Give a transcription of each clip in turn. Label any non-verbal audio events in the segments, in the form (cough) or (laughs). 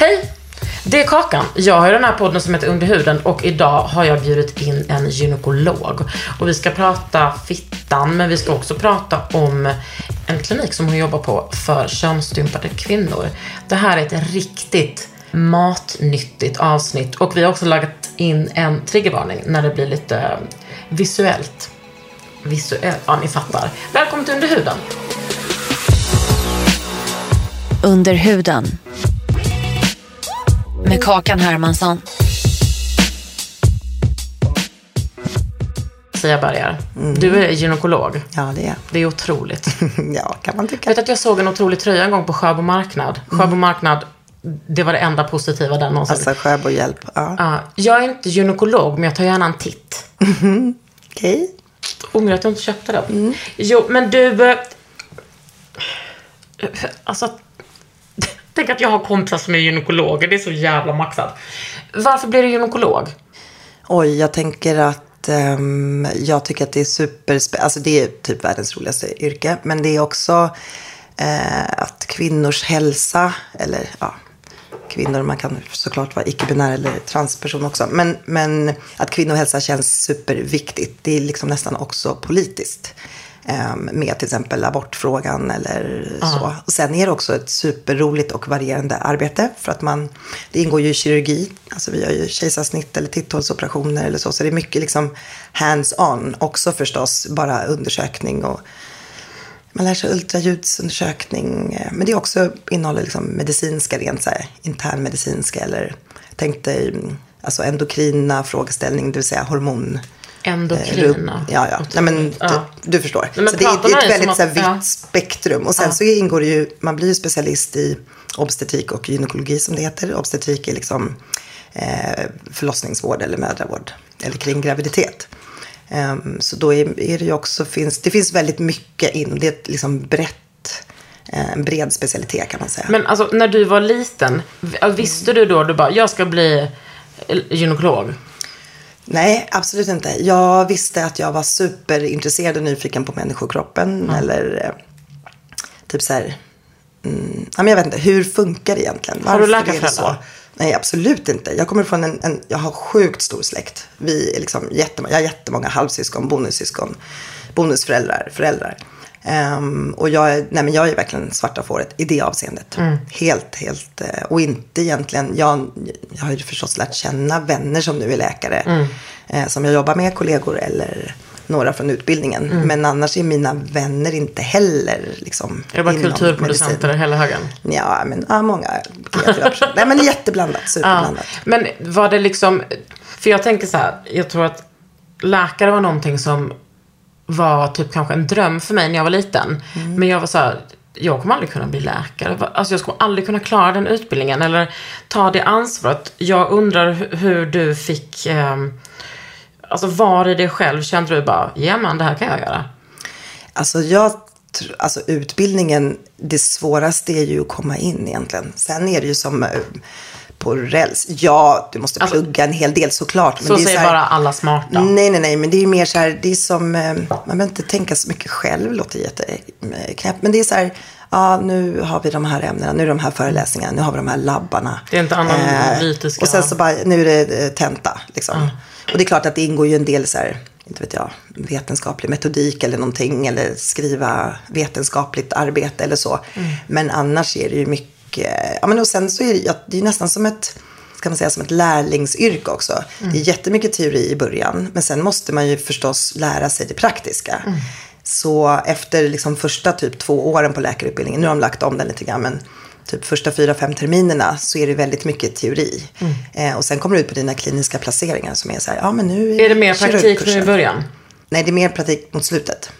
Hej! Det är Kakan. Jag har den här podden som heter Under huden och idag har jag bjudit in en gynekolog. Och vi ska prata fittan, men vi ska också prata om en klinik som hon jobbar på för könsstympade kvinnor. Det här är ett riktigt matnyttigt avsnitt och vi har också lagt in en triggervarning när det blir lite visuellt. Visuellt, ja ni fattar. Välkommen till Under huden. Under huden. Med Kakan Hermansson. Sia Bergar. Du är gynekolog. Ja, det är Det är otroligt. (laughs) Ja, kan man tycka. Jag vet att jag såg en otrolig tröja en gång på Sjöbo marknad. Sjöbo marknad, det var det enda positiva där någonsin. Alltså, Sjöbo hjälp. Ja. Ja, jag är inte gynekolog, men jag tar gärna en titt. Okej. Ångrar att jag inte köpte den. Jo, men du... eh, Alltså... Tänk att jag har kompisar som är gynekologer. Det är så jävla maxat. Varför blir du gynekolog? Oj, jag tänker att um, jag tycker att det är superspännande. Alltså det är typ världens roligaste yrke. Men det är också uh, att kvinnors hälsa, eller ja, kvinnor, man kan såklart vara icke-binär eller transperson också. Men, men att kvinnohälsa känns superviktigt. Det är liksom nästan också politiskt. Ehm, med till exempel abortfrågan eller så. Och sen är det också ett superroligt och varierande arbete. För att man, det ingår ju i kirurgi. Alltså vi gör ju kejsarsnitt eller titthålsoperationer eller så. Så det är mycket liksom hands-on. Också förstås bara undersökning och man lär sig ultraljudsundersökning. Men det är också innehåller liksom medicinska, rent så här, internmedicinska eller tänk dig mm, alltså endokrina frågeställning, det vill säga hormon. Eh, Endokrina. rubb- Ja, ja. Nej, men Ja. du, du förstår. Nej, så det är, det är ett dig väldigt så här, vitt ja. spektrum. Och sen så ingår det ju, man blir ju specialist i obstetrik och gynekologi som det heter. Obstetrik är liksom eh, förlossningsvård eller mödravård. Eller kring graviditet. Ehm, så då är, är det ju också, finns, det finns väldigt mycket in, det är ett liksom brett, eh, en bred specialitet kan man säga. Men alltså, när du var liten, visste du då, du bara, jag ska bli eh, gynekolog? Nej, absolut inte. Jag visste att jag var superintresserad och nyfiken på människokroppen. Eller eh, typ så här. Mm, jag vet inte, hur funkar det egentligen? Har du läkarföräldrar? Nej, absolut inte. Jag kommer från en, en jag har sjukt stor släkt. Vi är liksom jättemånga, jag har jättemånga halvsyskon, bonussyskon, bonusföräldrar, föräldrar. Ehm, och jag är, nej men jag är verkligen svarta fåret i det avseendet. Mm. Helt, helt. eh, Och inte egentligen, jag, jag har ju förstås lärt känna vänner som nu är läkare. Mm. Eh, som jag jobbar med, kollegor eller några från utbildningen. Mm. Men annars är mina vänner inte heller liksom Är det bara kulturproducenter hela högen? Ja, men ja, många kreativa personer. Nej, men jätteblandat, (laughs) Ja. superblandat. Men var det liksom, för jag tänker så här, jag tror att läkare var någonting som var typ kanske en dröm för mig när jag var liten. Men jag var så här, jag kommer aldrig kunna bli läkare. Alltså jag skulle aldrig kunna klara den utbildningen eller ta det ansvaret. Jag undrar hu- hur du fick, ehm, alltså var i dig själv kände du bara, ja men det här kan jag göra. Alltså, jag, alltså utbildningen, det svåraste är ju att komma in egentligen. Sen är det ju som eh, på räls. Ja, du måste Alltså, plugga en hel del såklart. Så det är säger här- bara alla smarta. Nej, nej, nej, men det är mer så här, det är som, eh, man behöver inte tänka så mycket själv, låter jätteknäppt. Men det är så här, ja, nu har vi de här ämnena, nu är de här föreläsningarna, nu har vi de här labbarna. Det är inte analytiska- och sen så bara, nu är det eh, tenta, liksom. Och det är klart att det ingår ju en del så här, inte vet jag, vetenskaplig metodik eller någonting. Eller skriva vetenskapligt arbete eller så. Men annars är det ju mycket, ja men och sen så är det, ja, det är nästan som ett, ska man säga, som ett lärlingsyrke också. Det är jättemycket teori i början. Men sen måste man ju förstås lära sig det praktiska. Så efter liksom första typ två åren på läkarutbildningen, nu har de lagt om den lite grann, men typ första fyra, fem terminerna så är det väldigt mycket teori. Eh, och sen kommer du ut på dina kliniska placeringar som är så här, ja men nu Är det mer praktik nu i början? Nej, det är mer praktik mot slutet.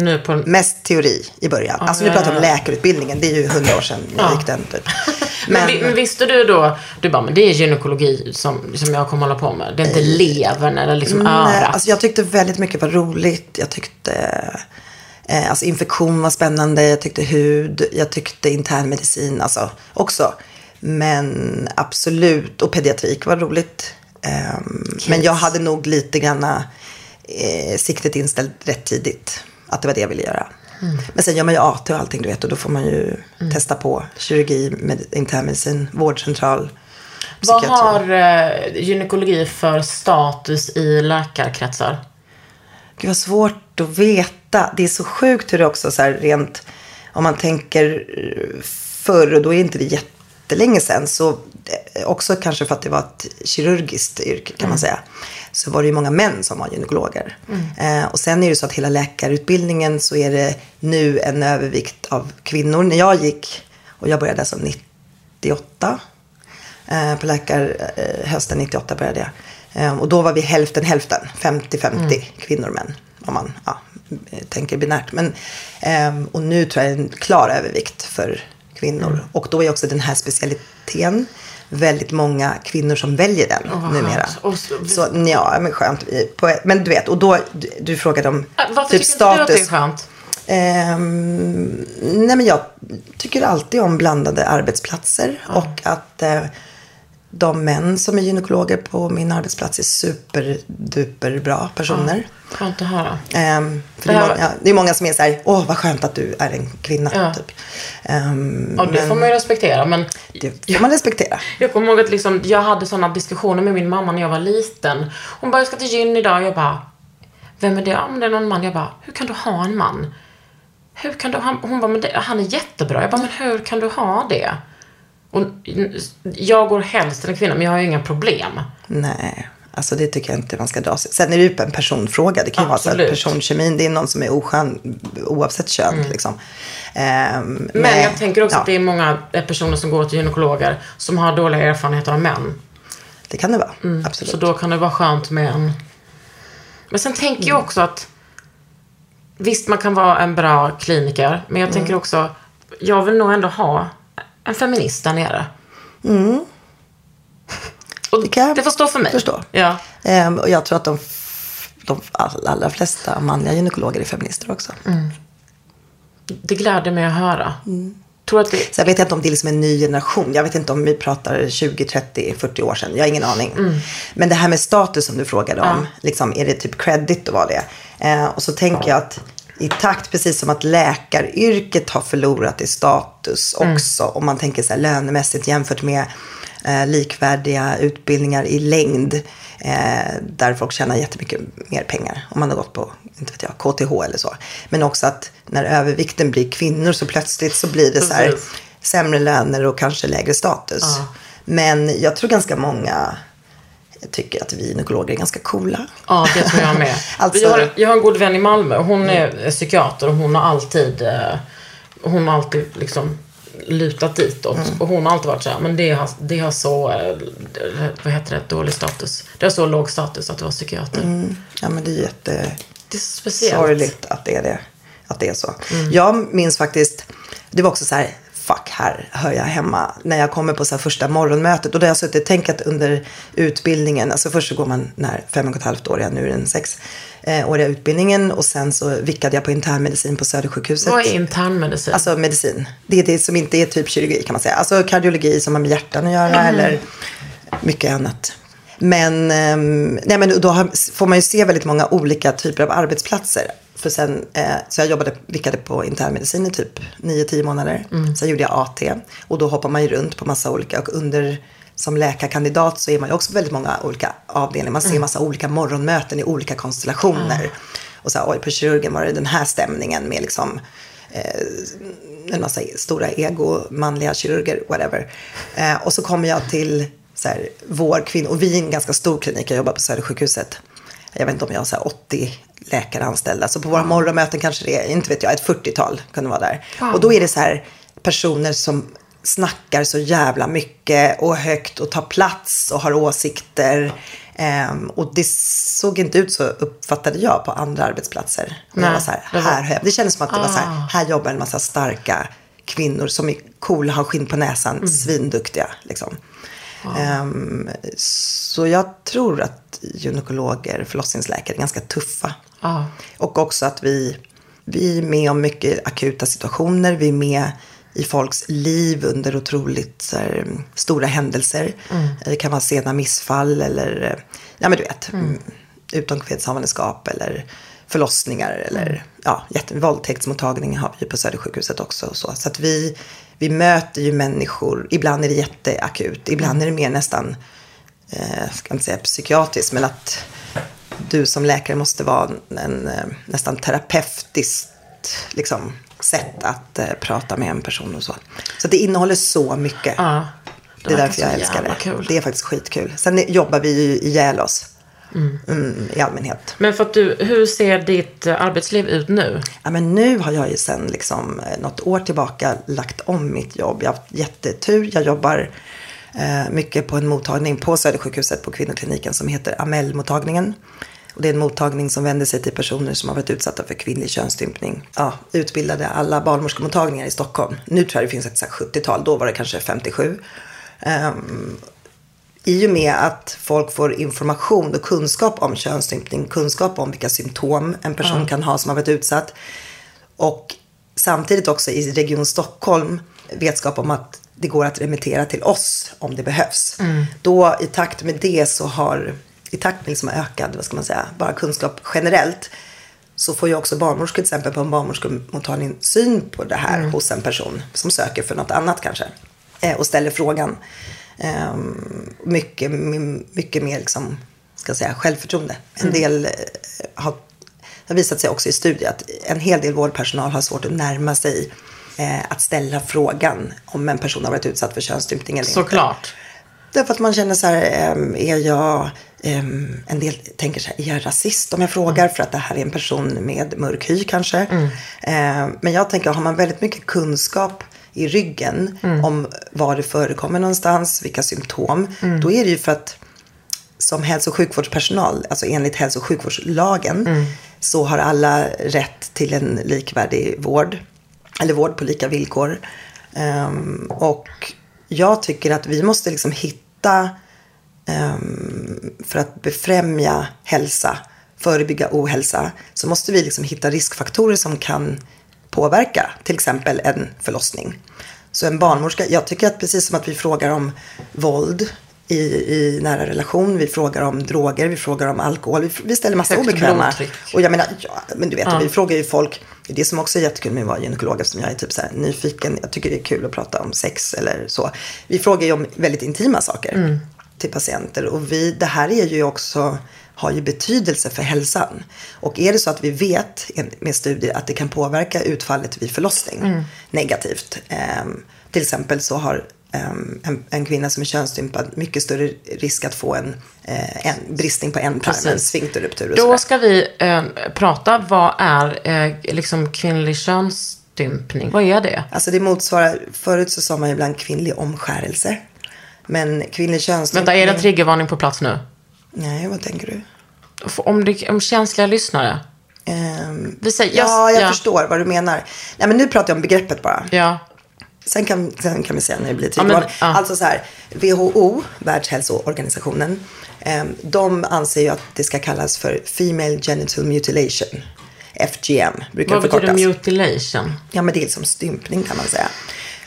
Nu på... Mest teori i början. alltså nu ja, pratar vi om ja. läkarutbildningen, det är ju hundra år sedan jag gick den typ. (laughs) Men, vi- men visste du då, du bara, men det är gynekologi som, som jag kommer hålla på med. Det är inte levern eller liksom Nej, örat. alltså jag tyckte väldigt mycket var roligt. Jag tyckte eh, alltså infektion var spännande. Jag tyckte hud. Jag tyckte internmedicin alltså, också. Men absolut. Och pediatrik var roligt. Ehm, men jag hade nog lite granna eh, siktet inställt rätt tidigt. Att det var det jag ville göra. Men sen gör man ju AT och allting du vet. Och då får man ju testa på kirurgi, med, internmedicin, vårdcentral. Vad psykiatri. har eh, gynekologi för status i läkarkretsar? Gud vad svårt att veta. Det är så sjukt hur det också så här rent, om man tänker eh, förr, och då är inte det jättelänge sedan, så eh, också kanske för att det var ett kirurgiskt yrke kan man säga, så var det ju många män som var gynekologer. Eh, och sen är det så att hela läkarutbildningen så är det nu en övervikt av kvinnor. När jag gick, och jag började alltså 98, Eh, på läkar, eh, hösten 98 började jag. Eh, och då var vi hälften hälften, 50-50 kvinnor och män. Om man ja, eh, tänker binärt. Men, och nu tror jag det är en klar övervikt för kvinnor. Och då är också den här specialiteten väldigt många kvinnor som väljer den vad numera. Och så- Så ja, men skönt. Men du vet, och då, du, du frågade om Äh, Varför typ tycker inte du att det är status. skönt? Ehm, nej men jag tycker alltid om blandade arbetsplatser och att eh, de män som är gynekologer på min arbetsplats är superduper bra personer. Skönt att höra. Ehm, för Det är många, ja, det är många som är så här, åh vad skönt att du är en kvinna. Ja. Typ. Ehm, Ja, det men får man ju respektera. Men det får man respektera. jag kommer ihåg att liksom, jag hade sådana diskussioner med min mamma när jag var liten. Hon bara, jag ska till gyn idag. Jag bara, vem är det? Ja, men det är någon man. Jag bara, hur kan du ha en man? Hur kan du ha... Hon bara, men det, han är jättebra. Jag bara, men hur kan du ha det? Och jag går helst till en kvinna, men jag har ju inga problem. Nej, alltså det tycker jag inte man ska dra sig. Sen är det ju en personfråga. Det kan ju vara så att Absolut. personkemin, det är någon som är oskön oavsett kön. Liksom. Ehm, Men nej, jag tänker också ja, att det är många eh, personer som går till gynekologer som har dåliga erfarenheter av män. Det kan det vara, absolut. Så då kan det vara skönt med en... Men sen tänker jag också att visst, man kan vara en bra kliniker, men jag tänker också, jag vill nog ändå ha en feminist där nere. Och Det kan jag det får stå för mig. förstå. Ja. Ehm, och jag tror att de, de allra, allra flesta manliga gynekologer är feminister också. Det gläder mig att höra. Tror att det... Så jag vet inte om det är liksom en ny generation. Jag vet inte om vi pratar 20, 30, 40 år sedan. Jag har ingen aning. Men det här med status som du frågade om. Liksom, är det typ credit att vara det? Eh, och så tänker jag att i takt, precis som att läkaryrket har förlorat i status också. Om man tänker så här lönemässigt jämfört med eh, likvärdiga utbildningar i längd. Eh, där folk tjänar jättemycket mer pengar. Om man har gått på inte vet jag, KTH eller så. Men också att när övervikten blir kvinnor så plötsligt så blir det så här sämre löner och kanske lägre status. Ja. Men jag tror ganska många tycker att vi gynekologer är ganska coola. Ja, det tror jag med. (laughs) Alltså- jag, har, jag har en god vän i Malmö. Hon är psykiater och hon har alltid, eh, hon har alltid liksom lutat ditåt. Mm. Och hon har alltid varit så här, men det har, det har så, eh, vad heter det, dålig status. Det har så låg status att vara psykiater. Ja men det är jätte... Det är speciellt. sorgligt att det är det. Att det är så. Mm. Jag minns faktiskt, det var också så här, fuck här hör jag hemma. När jag kommer på så här första morgonmötet. Och då har jag suttit och tänkt under utbildningen, alltså först så går man den här fem och ett halvt åriga, nu är den sex eh, utbildningen. Och sen så vickade jag på internmedicin på Södersjukhuset. Vad är internmedicin? Alltså medicin. Det är det som inte är typ kirurgi kan man säga. Alltså kardiologi som har med hjärtan att göra eller mycket annat. Men, ehm, nej, men då har, får man ju se väldigt många olika typer av arbetsplatser. För sen, eh, så jag jobbade, vickade på internmedicin i typ 9-10 månader. Sen gjorde jag AT och då hoppar man ju runt på massa olika och under som läkarkandidat så är man ju också väldigt många olika avdelningar. Man ser Mm. massa olika morgonmöten i olika konstellationer. Och så här, oj på kirurgen var det den här stämningen med liksom en massa stora ego, manliga kirurger, whatever. Eh, och så kommer jag till så här, vår kvinna, och vi är en ganska stor klinik, jag jobbar på Södersjukhuset. Jag vet inte om jag har så här 80 läkare anställda. Så på våra morgonmöten kanske det är, inte vet jag, ett 40-tal kunde vara där. Och då är det så här personer som snackar så jävla mycket och högt och tar plats och har åsikter. Ehm, och det såg inte ut så uppfattade jag på andra arbetsplatser. Och jag Nej, var så här, det var- här, det kändes som att det var så Ah. här, här jobbar en massa starka kvinnor som är coola, har skinn på näsan, Mm. svinduktiga. Liksom. Ehm, så jag tror att gynekologer, förlossningsläkare är ganska tuffa. Ja. Och också att vi, vi är med om mycket akuta situationer. Vi är med i folks liv under otroligt här, stora händelser. Det kan vara sena missfall eller, ja men du vet, mm. utomkvedshavandeskap eller förlossningar eller ja, jätte, våldtäktsmottagning har vi på Södersjukhuset också. Och så så att vi, vi möter ju människor, ibland är det jätteakut, ibland är det mer nästan, eh, ska inte säga psykiatriskt, men att du som läkare måste vara en eh, nästan terapeutiskt liksom, sätt att eh, prata med en person och så. Så det innehåller så mycket. Ja. Det är verkar därför jag älskar det. Kul. Det är faktiskt skitkul. Sen är- jobbar vi ju ihjäl oss. Mm, I allmänhet. Men för att du, hur ser ditt eh, arbetsliv ut nu? Ja, men nu har jag ju sen liksom, eh, något år tillbaka lagt om mitt jobb. Jag har haft jättetur. Jag jobbar eh, mycket på en mottagning på Södersjukhuset på kvinnokliniken som heter Amel-mottagningen. Och det är en mottagning som vänder sig till personer som har varit utsatta för kvinnlig könsstympning. Ja, utbildade alla barnmorskemottagningar i Stockholm. Nu tror jag det finns ett så här 70-tal, då var det kanske 57. Ehm, i och med att folk får information och kunskap om könsstympning, kunskap om vilka symptom en person kan ha som har varit utsatt. Och samtidigt också i Region Stockholm vetskap om att det går att remittera till oss om det behövs. Då i takt med det så har, i takt med liksom ökad, vad ska man säga, bara kunskap generellt. Så får ju också barnmorskor till exempel på en barnmorskemottagning syn på det här hos en person som söker för något annat kanske. Eh, och ställer frågan. Ehm, mycket, my- mycket mer liksom, ska säga, självförtroende. En del eh, har, har visat sig också i studier att en hel del vårdpersonal har svårt att närma sig eh, att ställa frågan om en person har varit utsatt för könsstympning eller inte. Såklart. Därför att man känner så här, ehm, är jag, ehm, en del tänker så här, är jag rasist om jag frågar för att det här är en person med mörk hy kanske. Ehm, men jag tänker, har man väldigt mycket kunskap i ryggen om var det förekommer någonstans, vilka symptom, då är det ju för att som hälso och sjukvårdspersonal, alltså enligt hälso och sjukvårdslagen, så har alla rätt till en likvärdig vård. Eller vård på lika villkor. Ehm, och jag tycker att vi måste liksom hitta, ehm, för att befrämja hälsa, förebygga ohälsa, så måste vi liksom hitta riskfaktorer som kan påverka till exempel en förlossning. Så en barnmorska, jag tycker att precis som att vi frågar om våld i, i nära relation, vi frågar om droger, vi frågar om alkohol, vi, vi ställer massa Högt obekväma. blodtryck. Och jag menar, ja, men du vet, vi frågar ju folk, det som också är jättekul med att vara gynekolog eftersom jag är typ så här nyfiken, jag tycker det är kul att prata om sex eller så. Vi frågar ju om väldigt intima saker till patienter och vi, det här är ju också har ju betydelse för hälsan. Och är det så att vi vet med studier att det kan påverka utfallet vid förlossning negativt. ehm, till exempel så har ehm, en, en kvinna som är könsstympad mycket större risk att få en, eh, en bristning på ändtarmen, sfinkterruptur och Då sådär. ska vi eh, prata, vad är eh, liksom kvinnlig könsstympning? Vad är det? Alltså det motsvarar, förut så sa man ju ibland kvinnlig omskärelse. Men kvinnlig könsstympning. Vänta, är det en triggervarning på plats nu? Nej, vad tänker du? Om, det, om känsliga lyssnare. Ehm, Vi säger, ja, jag ja. förstår vad du menar. Nej, men nu pratar jag om begreppet bara. Ja. Sen kan, sen kan vi säga när det blir Ja, men, triggervarning. ja. Alltså så här, WHO, Världshälsoorganisationen, ehm, de anser ju att det ska kallas för Female Genital Mutilation. FGM brukar Vad det betyder förkortas. mutilation? Ja, men det är som stympning kan man säga.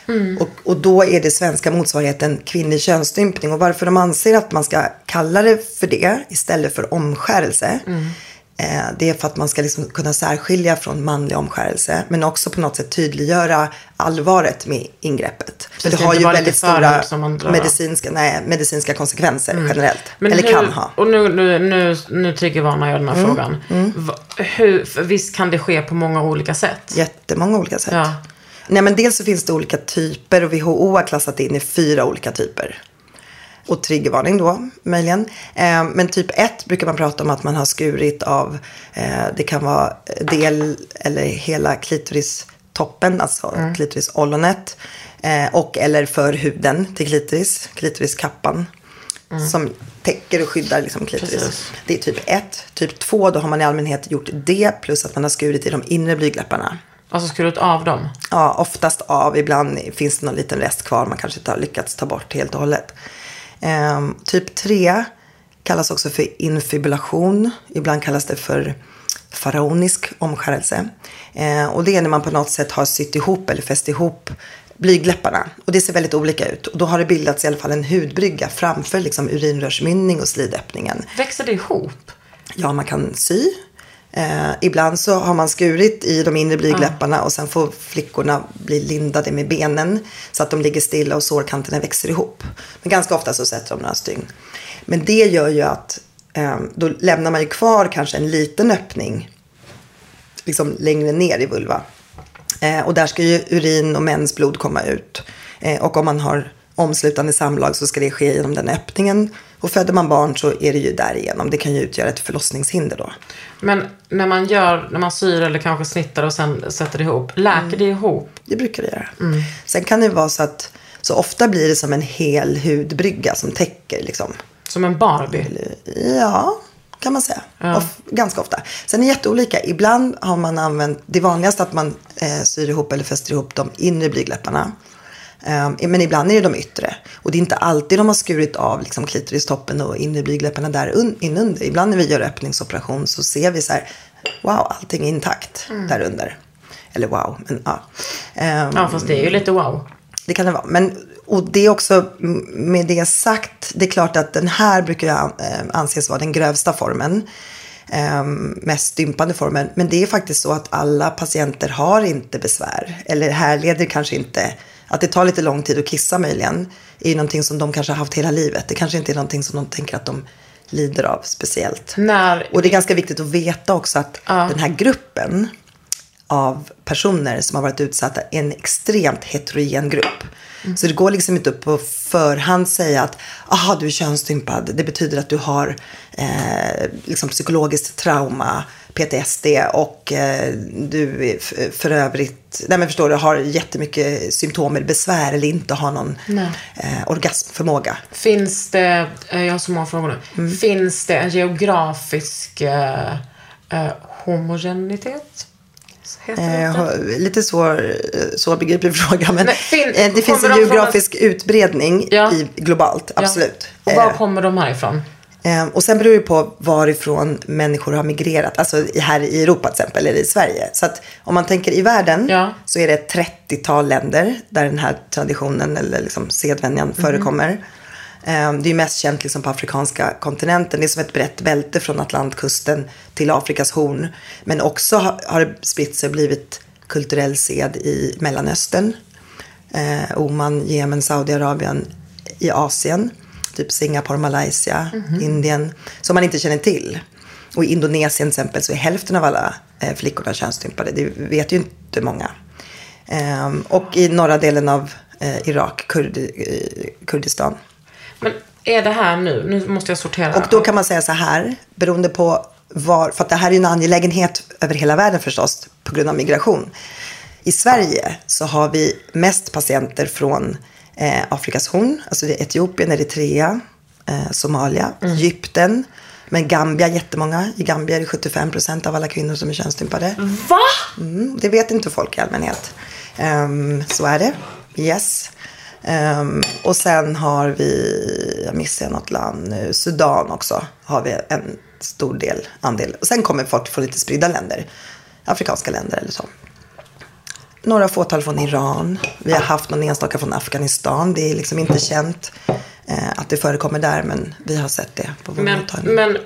Mm. Och, och då är det svenska motsvarigheten kvinnlig könsstympning. Och varför de anser att man ska kalla det för det istället för omskärelse. Mm. Eh, det är för att man ska liksom kunna särskilja från manlig omskärelse. Men också på något sätt tydliggöra allvaret med ingreppet. För det det har ju väldigt stora medicinska, nej, medicinska konsekvenser generellt. Men Eller hur, kan ha. Och nu, nu, nu, nu triggervarnar jag den här Mm, frågan. Va, hur, visst kan det ske på många olika sätt? Jättemånga olika sätt. Ja. Nej, men dels så finns det olika typer och WHO har klassat in i fyra olika typer. Och triggervarning då, möjligen. Eh, men typ 1 brukar man prata om att man har skurit av, eh, det kan vara del eller hela klitoristoppen, alltså klitorisollonet. Eh, och eller för huden till klitoris, klitoriskappan. Som täcker och skyddar liksom klitoris. Precis. Det är typ 1. Typ 2, då har man i allmänhet gjort det plus att man har skurit i de inre blygdläpparna. Alltså skurit av dem? Ja, oftast av. Ibland finns det någon liten rest kvar. Man kanske inte har lyckats ta bort helt och hållet. Ehm, typ 3 kallas också för infibulation. Ibland kallas det för faraonisk omskärelse. Ehm, och det är när man på något sätt har sytt ihop eller fäst ihop blygdläpparna. Och det ser väldigt olika ut. Och då har det bildats i alla fall en hudbrygga framför liksom urinrörsmynning och slidöppningen. Växer det ihop? Ja, man kan sy. Eh, ibland så har man skurit i de inre blygdläpparna och sen får flickorna bli lindade med benen så att de ligger stilla och sårkanterna växer ihop. Men ganska ofta så sätter de några stygn. Men det gör ju att eh, då lämnar man ju kvar kanske en liten öppning liksom längre ner i vulva. Eh, och där ska ju urin och mensblod komma ut. Eh, och om man har omslutande samlag så ska det ske genom den öppningen. Och föder man barn så är det ju därigenom. Det kan ju utgöra ett förlossningshinder då. Men när man gör, när man syr eller kanske snittar och sen sätter ihop, läker Mm. det ihop? Det brukar det göra. Sen kan det vara så att så ofta blir det som en hel hudbrygga som täcker liksom. Som en Barbie? Ja, kan man säga. Of, ganska ofta. Sen är det jätteolika. Ibland har man använt, det vanligaste att man eh, syr ihop eller fäster ihop de inre blygdläpparna. Eh, men ibland är det de yttre. Och det är inte alltid de har skurit av liksom, klitoristoppen och inre blygdläpparna där un- inunder. Ibland när vi gör öppningsoperation så ser vi så här, wow, allting är intakt där under. Eller wow, men ja. Ehm, Ja, fast det är ju lite wow. det kan det vara. Men, och det är också med det sagt, det är klart att den här brukar jag eh, anses vara den grövsta formen. Mest stympande formen. Men det är faktiskt så att alla patienter har inte besvär. Eller härleder kanske inte. Att det tar lite lång tid att kissa möjligen. är ju någonting som de kanske har haft hela livet. Det kanske inte är någonting som de tänker att de lider av speciellt. När, Och det är ganska viktigt att veta också att den här gruppen av personer som har varit utsatta är en extremt heterogen grupp. Så det går liksom inte upp på förhand säga att aha, du är könsstympad. Det betyder att du har eh, liksom psykologiskt trauma, PTSD och eh, du för övrigt, nej men förstår du, har jättemycket symptom eller besvär eller inte har någon eh, orgasmförmåga. Finns det, eh, jag har så många frågor nu. Mm. Finns det en geografisk eh, homogenitet? Eh, lite svår, svårbegriplig (laughs) fråga. Men Nej, fin- eh, det finns en geografisk utbredning Ja. i, globalt, absolut. Ja. Och var kommer de här ifrån? Eh, och sen beror det på varifrån människor har migrerat. Alltså här i Europa till exempel, eller i Sverige. Så att om man tänker i världen Ja. så är det ett 30-tal länder där den här traditionen eller liksom sedvänjan Mhm. förekommer. Eh, Det är mest känt liksom på afrikanska kontinenten. Det är som ett brett bälte från Atlantkusten till Afrikas horn. Men också ha- har det spritt sig och blivit kulturell sed i Mellanöstern. Eh, Oman, Jemen, Saudiarabien i Asien. Typ Singapore, Malaysia, Indien. Som man inte känner till. Och i Indonesien till exempel så är hälften av alla eh, flickorna könsstympade. Det vet ju inte många. Ehm, och i norra delen av eh, Irak, Kurdi, eh, Kurdistan. Men är det här nu? Nu måste jag sortera. Och då kan man säga så här, beroende på var, för att det här är en angelägenhet över hela världen förstås, på grund av migration. I Sverige så har vi mest patienter från eh, Afrikas horn, alltså det är Etiopien, Eritrea, eh, Somalia, Egypten, men Gambia jättemånga. I Gambia är det 75 procent av alla kvinnor som är könsstympade. Va? Mm, det vet inte folk i allmänhet. Ehm, så är det. Yes. Ehm, och sen har vi, jag missar något land nu, Sudan också har vi en stor del, andel. Och sen kommer folk från lite spridda länder, afrikanska länder eller så. Några fåtal från Iran. Vi har haft någon enstaka från Afghanistan. Det är liksom inte känt eh, att det förekommer där, men vi har sett det på vår Men, mottagning. men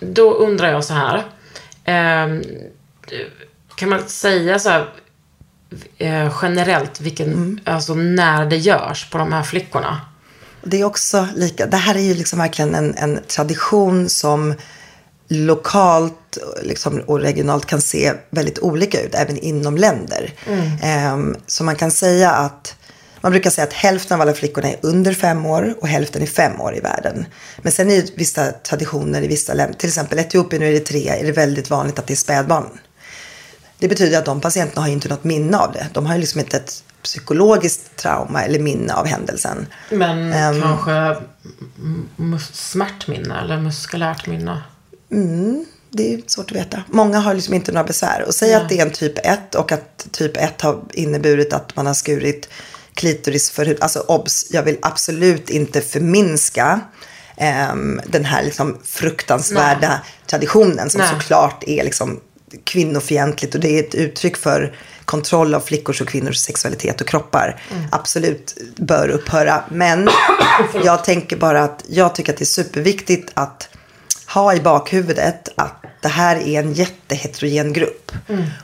då undrar jag så här. ehm, kan man säga så här eh, generellt vilken, Mm. alltså när det görs på de här flickorna? Det är också lika, det här är ju liksom verkligen en, en tradition som lokalt liksom, och regionalt kan se väldigt olika ut, även inom länder. Ehm, så man kan säga att, man brukar säga att hälften av alla flickorna är under fem år och hälften är fem år i världen. Men sen är det vissa traditioner i vissa länder, till exempel Etiopien och Eritrea är det väldigt vanligt att det är spädbarn. Det betyder att de patienterna har inte något minne av det. De har ju liksom inte ett psykologiskt trauma eller minne av händelsen. Men Ehm. kanske smärtminne eller muskulärt minne? Det är svårt att veta. Många har liksom inte några besvär. Och säg att det är en typ 1 och att typ 1 har inneburit att man har skurit klitoris för. Alltså obs, jag vill absolut inte förminska ehm, den här liksom fruktansvärda traditionen som Nej. såklart är liksom kvinnofientligt och det är ett uttryck för kontroll av flickors och kvinnors sexualitet och kroppar. Absolut bör upphöra. Men jag tänker bara att jag tycker att det är superviktigt att ha i bakhuvudet att det här är en jätteheterogen grupp.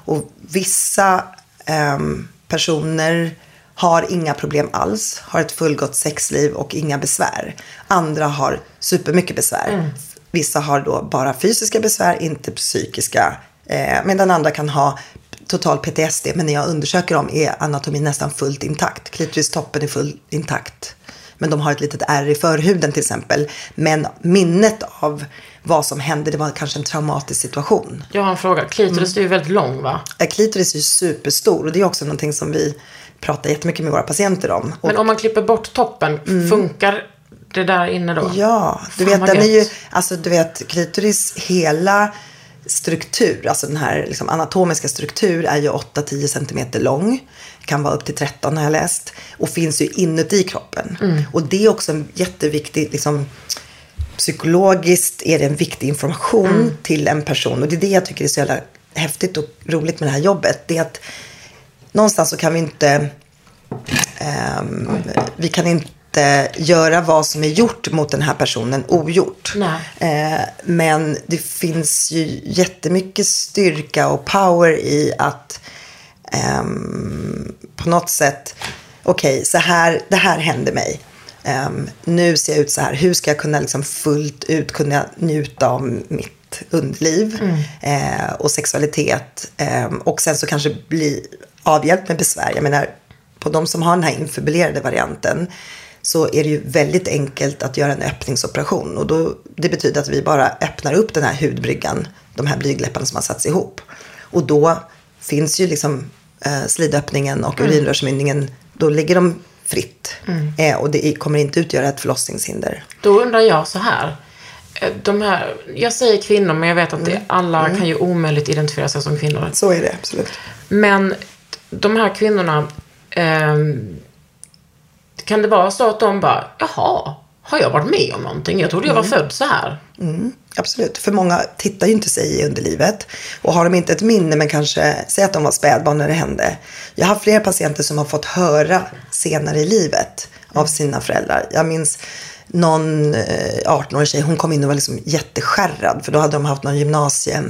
Och vissa ehm, personer har inga problem alls, har ett fullgott sexliv och inga besvär. Andra har supermycket besvär. Vissa har då bara fysiska besvär, inte psykiska. Eh, medan andra kan ha total PTSD, men när jag undersöker dem är anatomin nästan fullt intakt. Klitoristoppen är fullt intakt. Men de har ett litet ärr i förhuden till exempel. Men minnet av vad som hände, det var kanske en traumatisk situation. Jag har en fråga. Klitoris är ju väldigt lång va? Eh, Klitoris är ju superstor och det är också någonting som vi pratar jättemycket med våra patienter om. Men om man klipper bort toppen, funkar det där inne då? Mm. Ja, du Fan, vet den är ju, gött. alltså du vet klitoris hela struktur, alltså den här liksom anatomiska struktur är ju 8-10 centimeter lång. Kan vara upp till 13 har jag läst. Och finns ju inuti kroppen. Och det är också en jätteviktig, liksom, psykologiskt är det en viktig information till en person. Och det är det jag tycker är så jävla häftigt och roligt med det här jobbet. Det är att någonstans så kan vi inte Ehm, vi kan inte göra vad som är gjort mot den här personen ogjort. Eh, men det finns ju jättemycket styrka och power i att ehm, på något sätt, okej, så här, det här hände mig. Ehm, nu ser jag ut så här, hur ska jag kunna liksom fullt ut kunna njuta av mitt underliv eh, och sexualitet. Ehm, och sen så kanske bli avhjälpt med besvär. Jag menar, på de som har den här infibulerade varianten så är det ju väldigt enkelt att göra en öppningsoperation. Och då, det betyder att vi bara öppnar upp den här hudbryggan, de här blygdläpparna som har satts ihop. Och då finns ju liksom eh, slidöppningen och urinrörsmynningen, då ligger de fritt. Eh, och det kommer inte utgöra ett förlossningshinder. Då undrar jag så här. Eh, De här, jag säger kvinnor, men jag vet att det, alla kan ju omöjligt identifiera sig som kvinnor. Så är det absolut. Men de här kvinnorna, ehm, kan det vara så att de bara, jaha, har jag varit med om någonting? Jag trodde jag var född så här. Absolut, för många tittar ju inte sig i underlivet. Och har de inte ett minne, men kanske, säg att de var spädbarn när det hände. Jag har flera patienter som har fått höra senare i livet av sina föräldrar. Jag minns någon eh, 18-årig tjej, hon kom in och var liksom jätteskärrad. För då hade de haft någon gymnasie,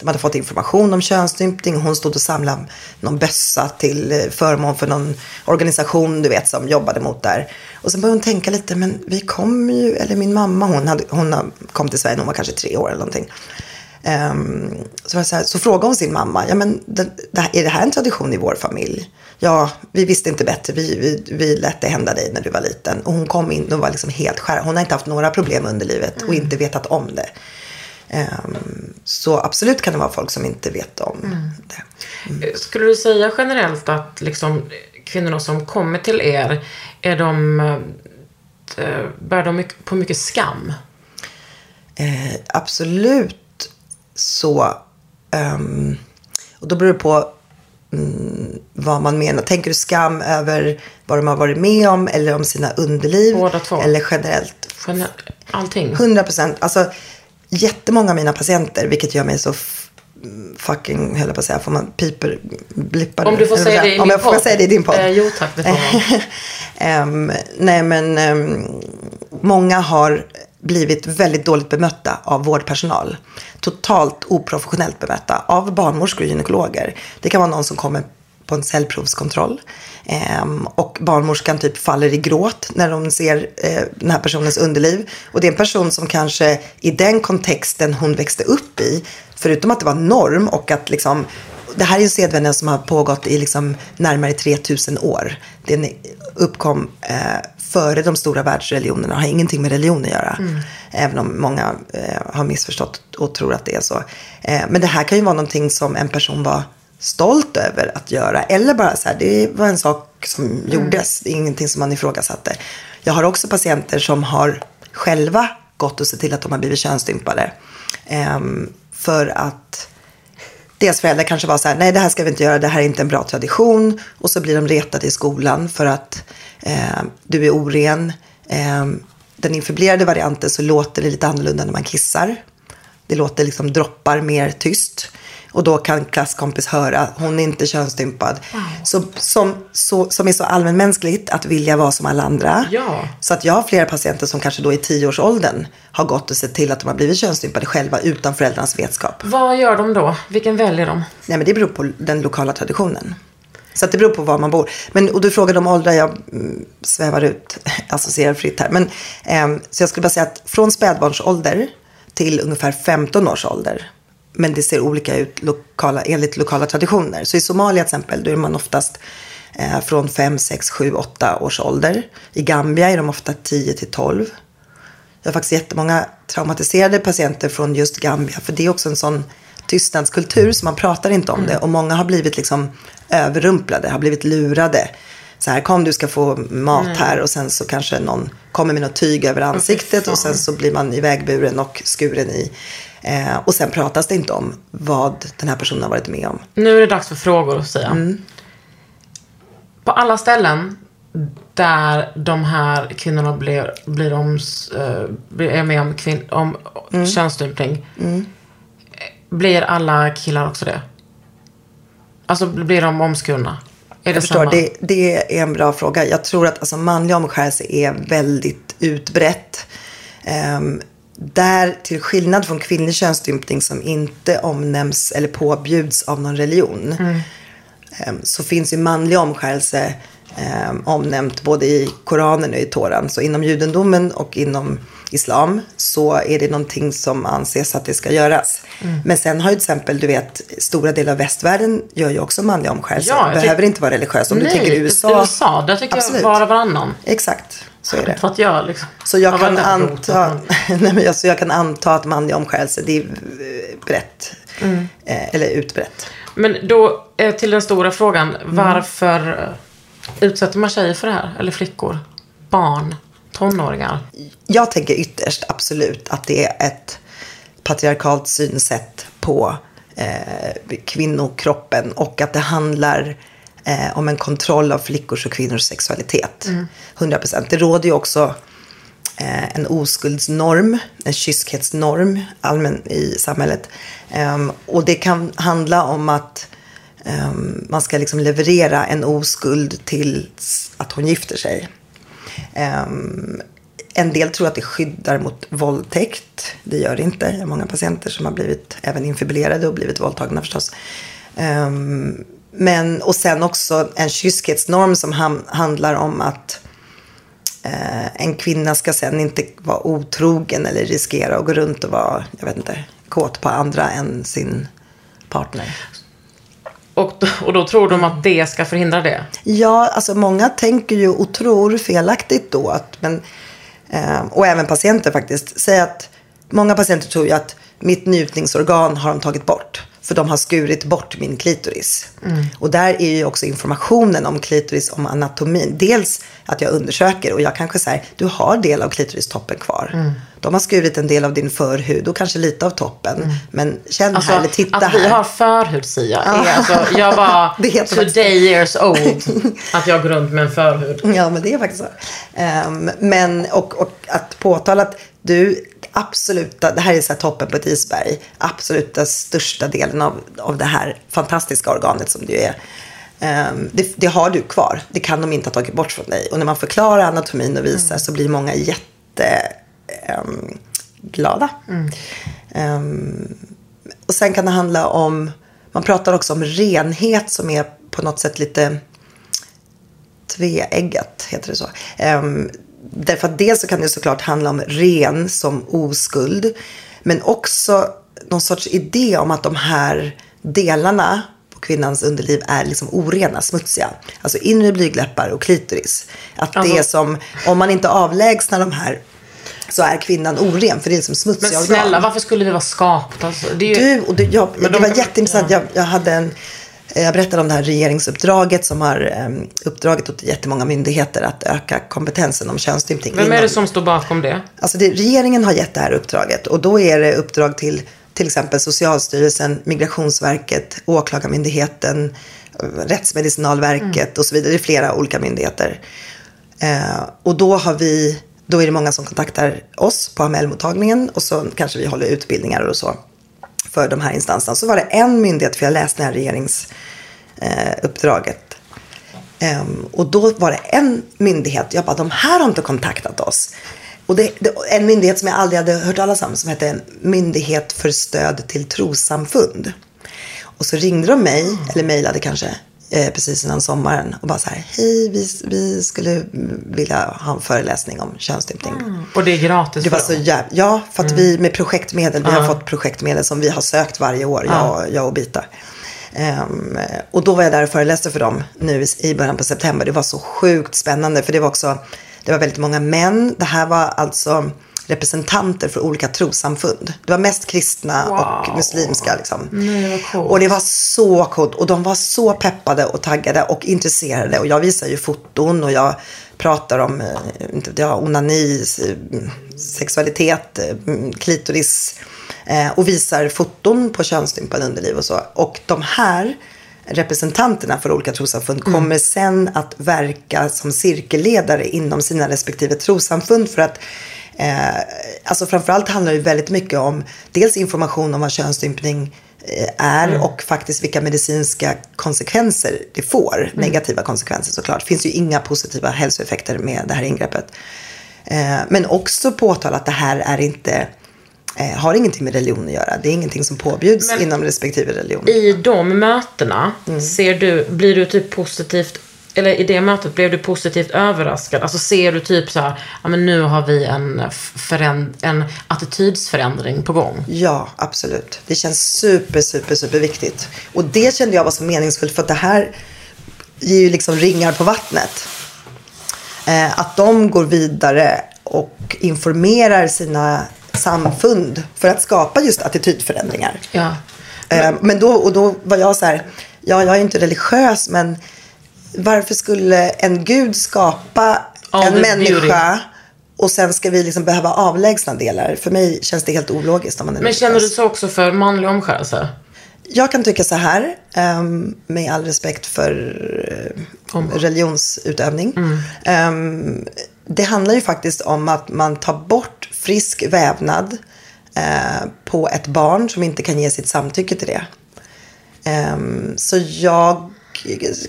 de hade fått information om könsstympning. Hon stod och samlade någon bössa till eh, förmån för någon organisation, du vet, som jobbade mot där. Och sen började hon tänka lite, men vi kom ju, eller min mamma, hon, hade, hon kom till Sverige när hon var kanske tre år eller någonting. Ehm, så, var så, här, så frågade hon sin mamma, ja, men det, det, här- är det här en tradition i vår familj? Ja, vi visste inte bättre, vi, vi, vi lät det hända dig när du var liten. Och hon kom in och var liksom helt skär. Hon har inte haft några problem under livet och inte vetat om det. Ehm, så absolut kan det vara folk som inte vet om det. Eh, Skulle du säga generellt att liksom, kvinnorna som kommer till er, är de, eh, bär de på mycket skam? Eh, absolut så. ehm, och då beror det på mm, vad man menar. Tänker du skam över vad de har varit med om eller om sina underliv? Båda två. Eller generellt? Gener- Allting? 100 procent. Alltså jättemånga av mina patienter, vilket gör mig så fucking, höll jag på att säga, får man piper, blippar Om du får säga det i Om jag får säga det i din podd. Eh, jo tack, det får man. (laughs) Ehm, nej men ehm, många har blivit väldigt dåligt bemötta av vårdpersonal. Totalt oprofessionellt bemötta av barnmorskor och gynekologer. Det kan vara någon som kommer på en cellprovskontroll. Ehm, och barnmorskan typ faller i gråt när de ser eh, den här personens underliv. Och det är en person som kanske i den kontexten hon växte upp i, förutom att det var norm och att liksom det här är en sedvänja som har pågått i liksom närmare 3000 år. Den uppkom eh, före de stora världsreligionerna och har ingenting med religion att göra. Även om många eh, har missförstått och tror att det är så. Eh, men det här kan ju vara någonting som en person var stolt över att göra. Eller bara så här, det var en sak som gjordes. Det är ingenting som man ifrågasatte. Jag har också patienter som har själva gått och sett till att de har blivit könsstympade. Ehm, för att deras föräldrar kanske var så här, nej det här ska vi inte göra, det här är inte en bra tradition. Och så blir de retade i skolan för att eh, du är oren. Eh, den infiblerade varianten så låter det lite annorlunda när man kissar. Det låter liksom droppar mer tyst. Och då kan klasskompis höra, hon är inte könsstympad. Så, som, så, som är så allmänmänskligt att vilja vara som alla andra. Ja. Så att jag har flera patienter som kanske då i tioårsåldern har gått och sett till att de har blivit könsstympade själva utan föräldrarnas vetskap. Vad gör de då? Vilken väljer de? Nej, men det beror på den lokala traditionen. Så att det beror på var man bor. Men, och du frågade om åldrar, jag mm, svävar ut, (laughs) associerar fritt här. Men, ehm, så jag skulle bara säga att från spädbarnsålder till ungefär 15 års ålder. Men det ser olika ut lokala, enligt lokala traditioner. Så i Somalia till exempel, då är man oftast eh, från 5, 6, 7, 8 års ålder. I Gambia är de ofta 10 till 12. Jag har faktiskt jättemånga traumatiserade patienter från just Gambia. För det är också en sån tystnadskultur så man pratar inte om det. Och många har blivit liksom överrumplade, har blivit lurade. Så här, kom du ska få mat här och sen så kanske någon kommer med något tyg över ansiktet och sen så blir man ivägburen och skuren i. Eh, och sen pratas det inte om vad den här personen har varit med om. Nu är det dags för frågor säga. Mm. På alla ställen där de här kvinnorna blir, blir, oms, eh, är med om, kvin, om Mm. könsstympning. Blir alla killar också det? Alltså blir de omskurna? Är det Jag förstår, samma? det, det är en bra fråga. Jag tror att alltså, manlig omskärelse är väldigt utbrett. Ehm, där, till skillnad från kvinnlig könsstympning som inte omnämns eller påbjuds av någon religion. ehm, så finns ju manlig omskärelse ehm, omnämnt både i Koranen och i Toran. Så inom judendomen och inom islam så är det någonting som anses att det ska göras. Men sen har ju till exempel, du vet, stora delar av västvärlden gör ju också manlig omskärelse. Ja, Behöver inte vara religiös. Om du Nej, tänker USA. USA, där tycker Absolut. jag var och varannan. Exakt, så är det. Att jag liksom... Så jag kan, anta, men- (laughs) nej, men jag, så jag kan anta att manlig omskärelse, det är eh, brett. Mm. Eh, eller utbrett. Men då eh, till den stora frågan. Mm. Varför eh, utsätter man tjejer för det här? Eller flickor? Barn? Tonåringar? Jag tänker ytterst absolut att det är ett patriarkalt synsätt på eh, kvinnokroppen och att det handlar eh, om en kontroll av flickors och kvinnors sexualitet. 100 procent. Det råder ju också eh, en oskuldsnorm, en kyskhetsnorm allmän i samhället. Ehm, och det kan handla om att ehm, man ska liksom leverera en oskuld till att hon gifter sig. Ehm, en del tror att det skyddar mot våldtäkt. Det gör det inte. Jag har många patienter som har blivit även infibulerade och blivit våldtagna förstås. Ehm, men, och sen också en kyskhetsnorm som ham- handlar om att eh, en kvinna ska sen inte vara otrogen eller riskera att gå runt och vara, jag vet inte, kåt på andra än sin partner. Och, och då tror de att det ska förhindra det? Ja, alltså många tänker ju och tror felaktigt då att, men, eh, och även patienter faktiskt, säger att många patienter tror ju att mitt njutningsorgan har de tagit bort. För de har skurit bort min klitoris. Och där är ju också informationen om klitoris, om anatomin. Dels att jag undersöker och jag kanske säger, du har del av klitoristoppen kvar. De har skurit en del av din förhud och kanske lite av toppen. Men känn Alltså, här eller titta att här. vi har förhud, Sia. Ja. Är alltså, jag var (laughs) Det heter faktiskt- today years old (laughs) att jag går runt med en förhud. Ja, men det är faktiskt så. Ehm, men, och, och att påtala att du, absoluta, det här är så här toppen på ett isberg, absoluta största delen av, av det här fantastiska organet som du är. ehm, det, det har du kvar. Det kan de inte ha tagit bort från dig. Och när man förklarar anatomin och visar så blir många jätte ehm, glada. Ehm, och sen kan det handla om, man pratar också om renhet som är på något sätt lite tveeggat, heter det så. Ehm, därför att dels så kan det såklart handla om ren som oskuld. Men också någon sorts idé om att de här delarna på kvinnans underliv är liksom orena, smutsiga. Alltså inre blygdläppar och klitoris. Att det Alltså- är som, om man inte avlägsnar de här så är kvinnan oren för det är liksom smutsiga Men organ. snälla, varför skulle vi vara skapta? Alltså, det är ju... Du, och det, jag, Men det de- var jätteintressant. Jag, jag, hade en, jag berättade om det här regeringsuppdraget som har um, uppdragit åt jättemånga myndigheter att öka kompetensen om könsstympning. Vem är det som står bakom det? Alltså det, regeringen har gett det här uppdraget och då är det uppdrag till till exempel Socialstyrelsen, Migrationsverket, Åklagarmyndigheten, eh, Rättsmedicinalverket och så vidare. Det är flera olika myndigheter. Eh, och då har vi, då är det många som kontaktar oss på AML-mottagningen och så kanske vi håller utbildningar och så för de här instanserna. Så var det en myndighet, för jag läste det här regeringsuppdraget. Eh, ehm, och då var det en myndighet, jag bara, de här har inte kontaktat oss. Och det, det, en myndighet som jag aldrig hade hört talas om som hette Myndighet för stöd till trossamfund. Och så ringde de mig, eller mejlade kanske, eh, precis innan sommaren och bara så här, hej, vi, vi skulle vilja ha en föreläsning om könsstympning. Och det är gratis Det var så jävligt. Ja, för att vi med projektmedel, vi har Ja. fått projektmedel som vi har sökt varje år, jag, jag och Bita. Ehm, och då var jag där och föreläste för dem nu i början på september. Det var så sjukt spännande för det var också, det var väldigt många män. Det här var alltså representanter för olika trossamfund. Det var mest kristna och muslimska liksom. Nej, coolt. Och det var så coolt. Och de var så peppade och taggade och intresserade. Och jag visar ju foton och jag pratar om eh, jag, onani, eh, sexualitet, eh, klitoris. Och visar foton på könsstympade underliv och så. Och de här representanterna för olika trossamfund kommer sen att verka som cirkelledare inom sina respektive trossamfund för att Eh, alltså framförallt handlar det väldigt mycket om dels information om vad könsstympning eh, är och faktiskt vilka medicinska konsekvenser det får. Negativa konsekvenser såklart. Det finns ju inga positiva hälsoeffekter med det här ingreppet. Eh, men också påtala att det här är inte, eh, har ingenting med religion att göra. Det är ingenting som påbjuds Men- inom respektive religion. I de mötena, Mm. ser du, blir du typ positivt, eller i det mötet blev du positivt överraskad? Alltså ser du typ så här, ja men nu har vi en, en attitydsförändring på gång? Ja, absolut. Det känns super, super, super viktigt. Och det kände jag var så meningsfullt för att det här ger ju liksom ringar på vattnet. Eh, att de går vidare och informerar sina samfund för att skapa just attitydförändringar. Ja. Eh, men då, och då var jag så här, ja, jag är inte religiös, men varför skulle en gud skapa All en människa och sen ska vi liksom behöva avlägsna delar? För mig känns det helt ologiskt om man är Men känner du så också för manlig omskärelse? Jag kan tycka så här, ehm, med all respekt för eh, religionsutövning. Mm. Ehm, det handlar ju faktiskt om att man tar bort frisk vävnad eh, på ett barn som inte kan ge sitt samtycke till det. Ehm, så jag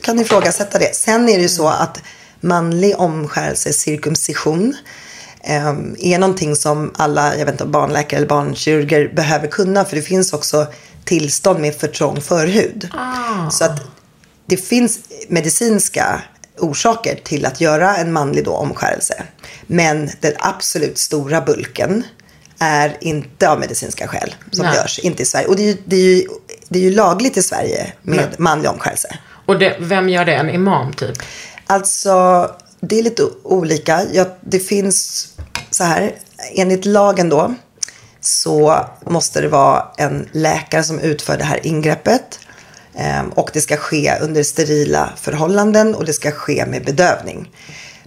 kan ifrågasätta det. Sen är det ju så att manlig omskärelse, cirkumcision, ehm, är någonting som alla jag vet inte, barnläkare eller barnkirurger behöver kunna. För det finns också tillstånd med för trång förhud. Så att det finns medicinska orsaker till att göra en manlig då omskärelse. Men den absolut stora bulken är inte av medicinska skäl som Nej. görs. Inte i Sverige. Och det är ju, det är ju, det är ju lagligt i Sverige med Nej. manlig omskärelse. Och det, vem gör det? En imam typ? Alltså, det är lite olika. Ja, det finns så här, enligt lagen då så måste det vara en läkare som utför det här ingreppet. Ehm, och det ska ske under sterila förhållanden och det ska ske med bedövning.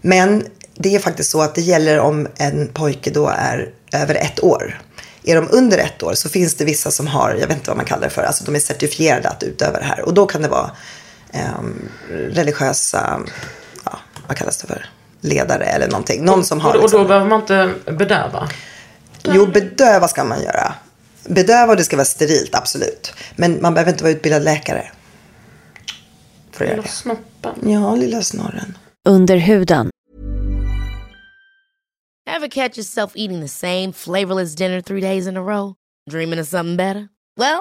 Men det är faktiskt så att det gäller om en pojke då är över ett år. Är de under ett år så finns det vissa som har, jag vet inte vad man kallar det för, alltså de är certifierade att utöva det här. Och då kan det vara ehm, religiösa, ja, vad kallas det för, ledare eller någonting. Någon som har och, och liksom- då behöver man inte bedöva? Jo, bedöva ska man göra. Bedöva och det ska vara sterilt, absolut. Men man behöver inte vara utbildad läkare. För att göra Lilla det. snoppen. Ja, lilla snorren. Under huden. Ever catch yourself eating the same flavorless dinner three days in a row? Dreaming of something better? Well,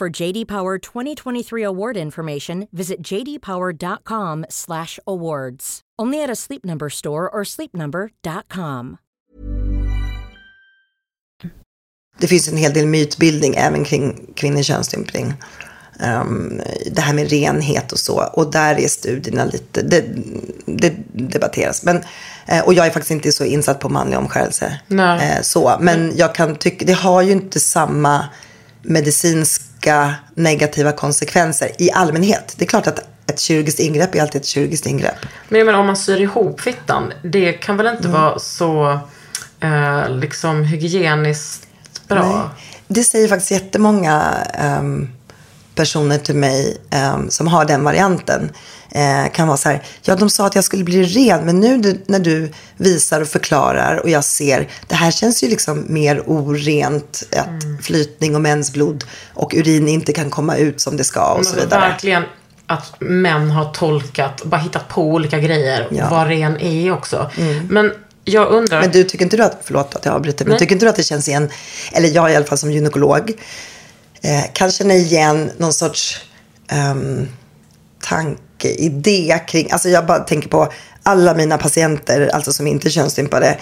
For JD Power 2023 award information, visit jdpower.com/awards. Only at a Sleep Number store or sleepnumber.com. Det finns en hel del mytbildning även kring kvinnlig könsstympning. Um, det här med renhet och så. Och där är studierna lite, det, det debatteras. Men, eh, och jag är faktiskt inte så insatt på manlig omskärelse. Nej. Eh, så. Men jag kan tycka, det har ju inte samma medicinska negativa konsekvenser i allmänhet. Det är klart att ett kirurgiskt ingrepp är alltid ett kirurgiskt ingrepp. Men jag menar om man syr ihop fittan, det kan väl inte vara så eh, liksom hygieniskt bra? Nej. Det säger faktiskt jättemånga um, personer till mig um, som har den varianten. Eh, kan vara så här, ja de sa att jag skulle bli ren, men nu du, när du visar och förklarar och jag ser, det här känns ju liksom mer orent, att Mm. flytning och mensblod och urin inte kan komma ut som det ska och så Men vidare. Verkligen att män har tolkat, bara hittat på olika grejer. Ja. Mm. Vad ren är också. Men jag undrar. Men du, tycker inte du att, förlåt att jag avbryter, men Nej. tycker inte du att det känns igen, eller jag i alla fall som gynekolog, eh, kan känna igen någon sorts um, tankeidé kring, alltså jag bara tänker på alla mina patienter, alltså som inte är könsstympade,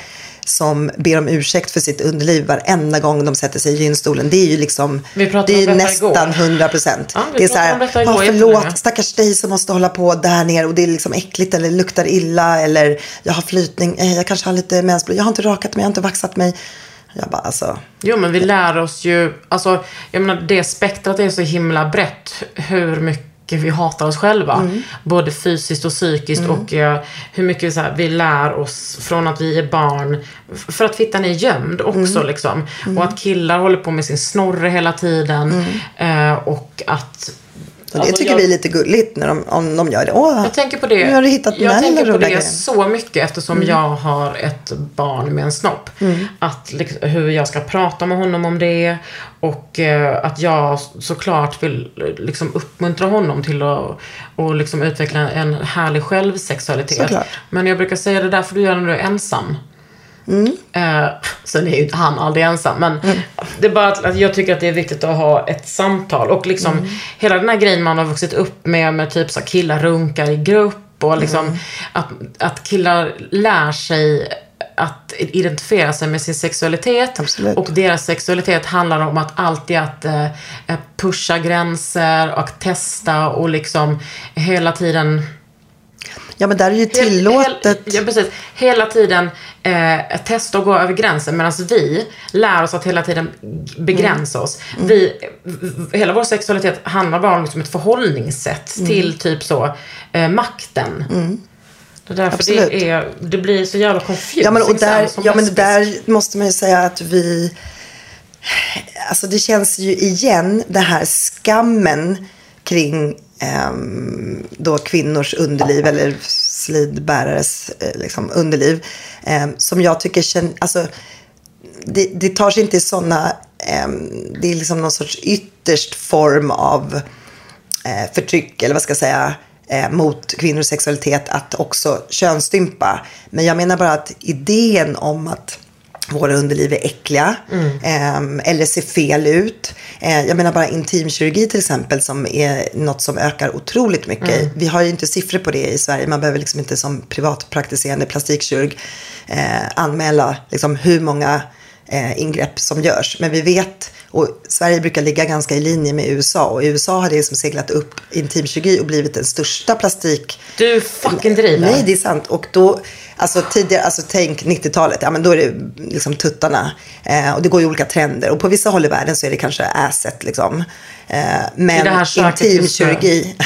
som ber om ursäkt för sitt underliv varenda gång de sätter sig i gynstolen. Det är ju liksom, det är nästan. 100 procent. Ja, det är så här, om detta "Ja, igår jättelänge." förlåt, stackars dig som måste hålla på där nere och det är liksom äckligt eller luktar illa eller jag har flytning, eh, jag kanske har lite mensblod, jag har inte rakat mig, jag har inte vaxat mig. Jag bara alltså, Jo, men vi lär oss ju, alltså, jag menar det spektrat är så himla brett hur mycket vi hatar oss själva. Mm. Både fysiskt och psykiskt och eh, hur mycket så här, vi lär oss från att vi är barn. För att fittan är gömd också Mm. liksom. Och att killar håller på med sin snorre hela tiden. Eh, och att... det alltså, tycker jag- vi är lite gulligt när de, om de gör det. Åh, jag tänker på det, Nu har du hittat jag tänker på det så mycket eftersom Mm. jag har ett barn med en snopp. Att liksom, hur jag ska prata med honom om det. Och eh, att jag såklart vill liksom uppmuntra honom till att och liksom utveckla en härlig självsexualitet. Såklart. Men jag brukar säga det där för du gör när du är ensam. Eh, sen är ju han aldrig ensam. Men det är bara att, att jag tycker att det är viktigt att ha ett samtal. Och liksom hela den här grejen man har vuxit upp med, med typ så killar runkar i grupp. Och liksom att, att killar lär sig att identifiera sig med sin sexualitet. Absolut. Och deras sexualitet handlar om att alltid att eh, pusha gränser och testa och liksom hela tiden Ja, men där är ju tillåtet. Hel, ja, precis. Hela tiden eh, testa att gå över gränsen medan vi lär oss att hela tiden begränsa oss. Mm. Vi, v- hela vår sexualitet handlar bara om liksom ett förhållningssätt Mm. till typ så eh, makten. Det är därför Absolut. det, är, det blir så jävla confusing Ja men, och där, sen som ja, men där måste man ju säga att vi... Alltså det känns ju igen, det här skammen kring Ehm, då kvinnors underliv eller slidbärares eh, liksom, underliv. Ehm, som jag tycker känns... Alltså, det, det tar sig inte i sådana... Ehm, det är liksom någon sorts ytterst form av eh, förtryck, eller vad ska jag säga, eh, mot kvinnors sexualitet att också könsstympa. Men jag menar bara att idén om att våra underliv är äckliga ehm, eller ser fel ut. Eh, jag menar bara intimkirurgi till exempel som är något som ökar otroligt mycket. Vi har ju inte siffror på det i Sverige. Man behöver liksom inte som privatpraktiserande plastikkirurg eh, anmäla liksom hur många eh, ingrepp som görs. Men vi vet Och Sverige brukar ligga ganska i linje med USA. Och USA har det liksom seglat upp intimkirurgi och blivit den största plastik... Du fucking driver. Nej, det är sant. Och då, alltså tidigare, alltså tänk 90-talet, ja men då är det liksom tuttarna. Eh, och det går ju olika trender. Och på vissa håll i världen så är det kanske asset liksom. Eh, men intimkirurgi,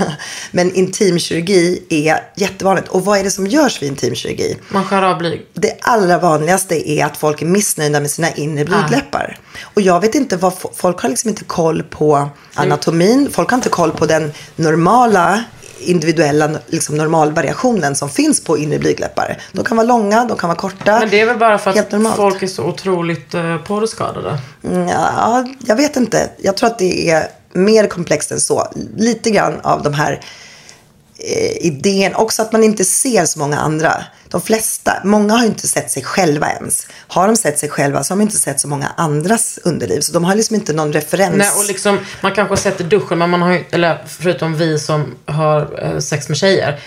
(laughs) men intimkirurgi är jättevanligt. Och vad är det som görs vid intimkirurgi? Man skär av blyg. Det allra vanligaste är att folk är missnöjda med sina inre blygdläppar. Och jag vet inte vad, folk har liksom inte koll på anatomin. Folk har inte koll på den normala individuella liksom normalvariationen som finns på inre blygdläppar. De kan vara långa, de kan vara korta. Men det är väl bara för att folk är så otroligt uh, porrskadade. Mm, Ja, jag vet inte. Jag tror att det är mer komplext än så. Lite grann av de här eh, idén. Också att man inte ser så många andra. De flesta, många har ju inte sett sig själva ens. Har de sett sig själva så har de inte sett så många andras underliv. Så de har liksom inte någon referens. Nej, och liksom, man kanske har sett i duschen, men man har ju, eller förutom vi som har eh, sex med tjejer.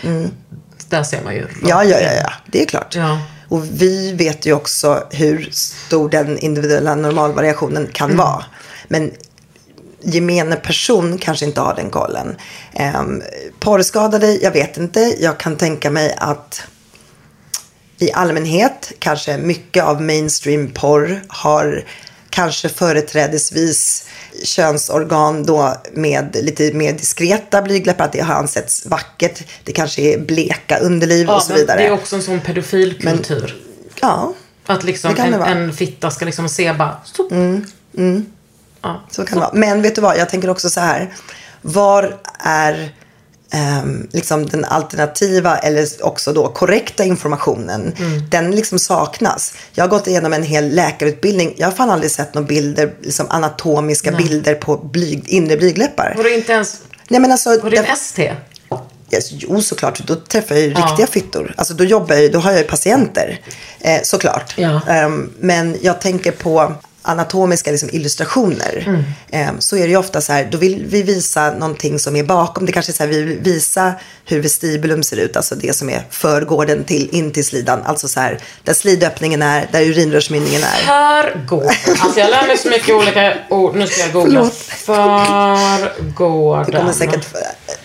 Där ser man ju. Mm. Ja, ja, ja, ja. Det är klart. Ja. Och vi vet ju också hur stor den individuella normalvariationen kan vara. Men gemene person kanske inte har den kollen. Um, porrskadade, jag vet inte. Jag kan tänka mig att i allmänhet kanske mycket av mainstream porr har kanske företrädesvis könsorgan då med lite mer diskreta blygdläppar, att det har ansetts vackert. Det kanske är bleka underliv Ja, och så men vidare. Det är också en sån pedofilkultur. Ja, Att liksom en, en fitta ska liksom se bara... Stopp. Ja. så kan det vara. Men vet du vad, jag tänker också så här. Var är ehm, liksom den alternativa eller också då korrekta informationen? Den liksom saknas. Jag har gått igenom en hel läkarutbildning. Jag har fan aldrig sett några bilder, liksom anatomiska bilder på blyg, inre blygdläppar. Var det inte ens... Nej men alltså. Var det en ST? Yes, jo, såklart. Då träffar jag ju riktiga fittor. Alltså, då, jobbar jag, då har jag ju patienter. Eh, såklart. Ja. Ehm, men jag tänker på anatomiska liksom, illustrationer. Mm. Ehm, så är det ju ofta så här, då vill vi visa någonting som är bakom. Det kanske är så här, vi vill visa hur vestibulum ser ut. Alltså det som är förgården till, in till slidan. Alltså så här, där slidöppningen är, där urinrörsmynningen är. Förgården. (laughs) Alltså jag lär mig så mycket olika ord. Nu ska jag googla. Förgården. Det kommer säkert,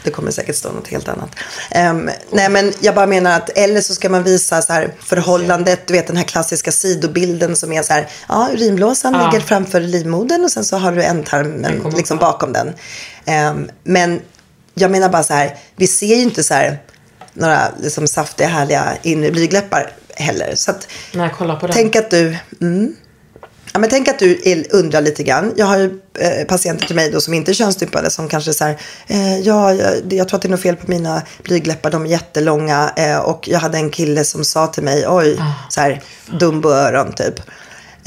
det kommer säkert stå något helt annat. Ehm, nej men jag bara menar att eller så ska man visa så här förhållandet, du vet den här klassiska sidobilden som är så här, ja urinblåsan ligger framför livmodern och sen så har du ändtarmen liksom på. bakom den. Ehm, men jag menar bara så här, vi ser ju inte så här några liksom saftiga härliga inre blygdläppar heller. Så att, den. Tänk att du, mm, ja, men tänk att du undrar lite grann. Jag har ju eh, patienter till mig då som inte är könsstympade som kanske så här, eh, ja, jag, jag tror att det är något fel på mina blygdläppar, de är jättelånga. Eh, och jag hade en kille som sa till mig, oj, så här, Dumboöron typ.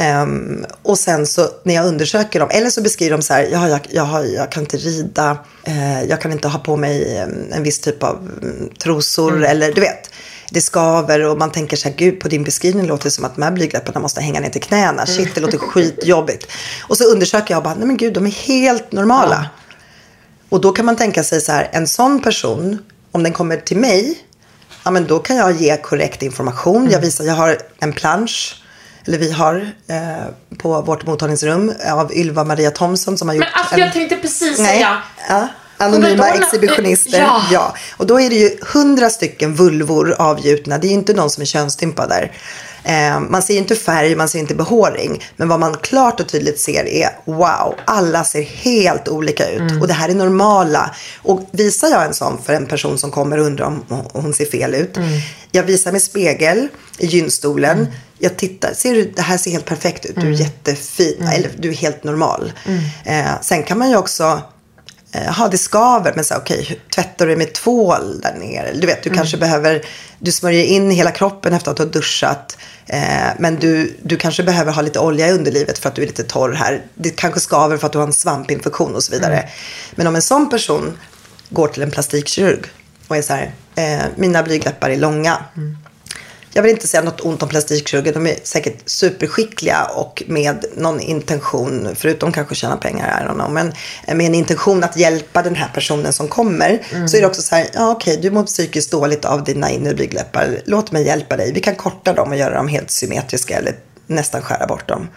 Ehm, och sen så när jag undersöker dem, eller så beskriver de så här, ja, jag, jag, jag kan inte rida, eh, jag kan inte ha på mig eh, en viss typ av mm, trosor, eller du vet. Det skaver och man tänker så här, gud på din beskrivning låter det som att de här blygdläpparna måste hänga ner till knäna. Shit, det låter skitjobbigt. Och så undersöker jag och bara, nej men gud, de är helt normala. Och då kan man tänka sig så här, en sån person, om den kommer till mig, ja men då kan jag ge korrekt information. Jag visar, jag har en plansch, eller vi har eh, på vårt mottagningsrum av Ylva Maria Thomsson som har gjort Men alltså jag tänkte precis säga. Ja. Anonyma exhibitionister. Ja. Och då är det ju hundra stycken vulvor avgjutna. Det är ju inte någon som är könsstympad där. Eh, man ser ju inte färg, man ser inte behåring. Men vad man klart och tydligt ser är wow, alla ser helt olika ut. Mm. Och det här är normala. Och visar jag en sån för en person som kommer och undrar om hon ser fel ut. Mm. Jag visar med spegel i gynstolen. Jag tittar, ser du, det här ser helt perfekt ut. Du Mm. är jättefin, eller du är helt normal. Eh, sen kan man ju också Jaha, det skaver. Men så okej, hur- tvättar du med tvål där nere? Du vet, du kanske behöver, du smörjer in hela kroppen efter att du har duschat. Eh, men du, du kanske behöver ha lite olja i underlivet för att du är lite torr här. Det kanske skaver för att du har en svampinfektion och så vidare. Men om en sån person går till en plastikkirurg och är så här, eh, mina blygdläppar är långa. Jag vill inte säga något ont om plastikkirurger. De är säkert superskickliga och med någon intention, förutom kanske att tjäna pengar, I don't know, men med en intention att hjälpa den här personen som kommer. Så är det också så här, ja okej, du mår psykiskt dåligt av dina inre blygdläppar. Låt mig hjälpa dig. Vi kan korta dem och göra dem helt symmetriska eller nästan skära bort dem.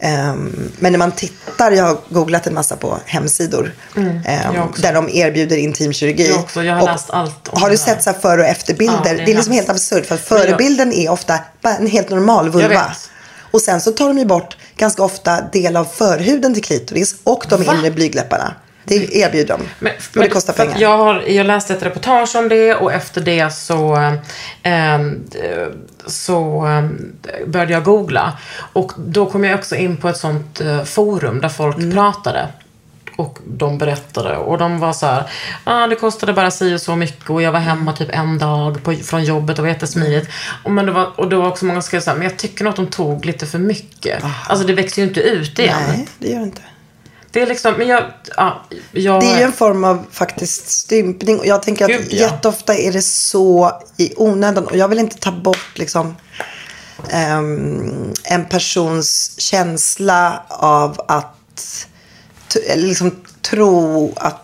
Ehm, men när man tittar, jag har googlat en massa på hemsidor. ehm, jag också. där de erbjuder intimkirurgi. Jag också, jag har läst allt Har du sett så här före och efterbilder? Ja, det det, är är liksom helt absurt. För jag- förebilden är ofta en helt normal vulva. Och sen så tar de ju bort ganska ofta del av förhuden till klitoris och de Va? inre blygdläpparna. Det erbjuder de. Men, och det kostar pengar. Jag, har, jag läste ett reportage om det och efter det så, ehm, eh, så eh, började jag googla. Och då kom jag också in på ett sånt eh, forum där folk Mm. pratade. Och de berättade och de var så här, ah, det kostade bara si och så mycket och jag var hemma typ en dag på, från jobbet och var jättesmidigt. Och, men det var, och det var också många som skrev så här, men jag tycker nog att de tog lite för mycket. Alltså det växer ju inte ut igen. Nej, det gör det inte. Det är liksom, men jag, ja, jag... Det är ju en form av faktiskt stympning. Och jag tänker att Gud, ja. jätteofta är det så i onödan. Och jag vill inte ta bort liksom ehm, en persons känsla av att liksom tro att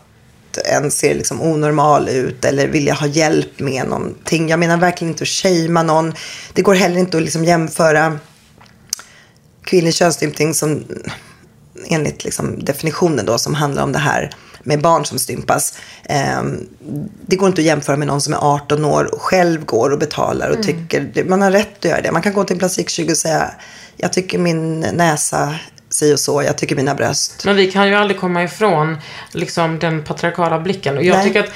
en ser liksom onormal ut eller vilja ha hjälp med någonting. Jag menar verkligen inte att shamea någon. Det går heller inte att liksom jämföra kvinnlig könsstympning som enligt liksom definitionen då som handlar om det här med barn som stympas. Eh, det går inte att jämföra med någon som är 18 år och själv går och betalar och tycker, det- man har rätt att göra det. Man kan gå till en plastikkirurg och säga, jag tycker min näsa si och så, jag tycker mina bröst. Men vi kan ju aldrig komma ifrån liksom, den patriarkala blicken. Och jag Nej. tycker att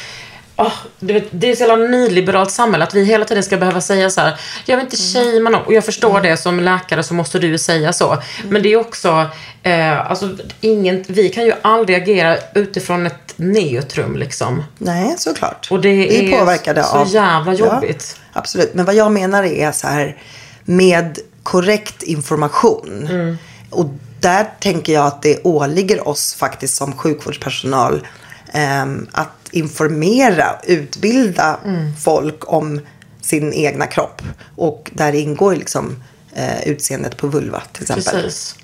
åh, du vet, det är ett jävla nyliberalt samhälle att vi hela tiden ska behöva säga så här. Jag vill inte shamea någon. Och jag förstår det, som läkare så måste du säga så. Men det är också, eh, alltså, ingen, vi kan ju aldrig agera utifrån ett neutrum liksom. Nej, såklart. Och det Vi är påverkade så av... jävla jobbigt. Ja, absolut. Men vad jag menar är så här med korrekt information. Mm. Och där tänker jag att det åligger oss faktiskt som sjukvårdspersonal att informera, utbilda Mm. folk om sin egna kropp. Och där ingår liksom eh, utseendet på vulva till exempel. Precis.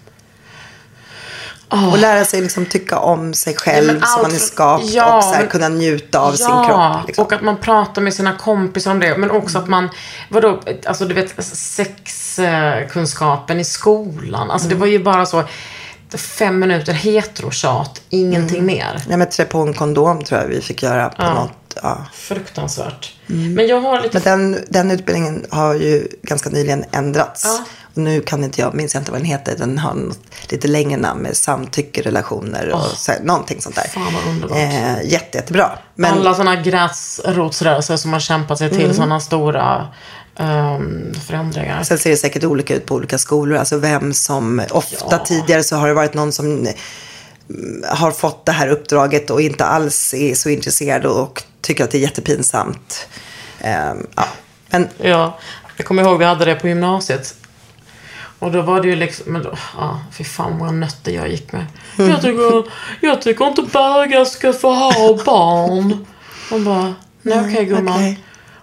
Och lära sig liksom tycka om sig själv Ja, som man är skapt ja, och så här, kunna njuta av sin Ja, kropp. Liksom. och att man pratar med sina kompisar om det. Men också att man, vadå, alltså du vet sexkunskapen i skolan. Alltså Mm. det var ju bara så, fem minuter heterotjat, ingenting Mm. mer. Ja, men trä på en kondom tror jag vi fick göra på Ja. något. Ja. Fruktansvärt. Men jag har lite... Men den, den utbildningen har ju ganska nyligen ändrats. Ja. Och nu kan inte jag, minns jag inte vad den heter. Den har något lite längre namn med samtycke, relationer och så, någonting sånt där. Fan, vad underbart. Eh, jätte, jättebra. Men Alla sådana gräsrotsrörelser som har kämpat sig Mm. till sådana stora ehm, förändringar. sen ser det säkert olika ut på olika skolor. Alltså vem som, ofta Ja. tidigare så har det varit någon som mm, har fått det här uppdraget och inte alls är så intresserad och tycker att det är jättepinsamt. Eh, ja. Men Ja, jag kommer ihåg vi hade det på gymnasiet. Och då var det ju liksom, men då, ja, fy fan vad många nötter jag gick med. Jag tycker, jag tycker inte bögar ska få ha barn. Man bara, nej okej gumman. okej.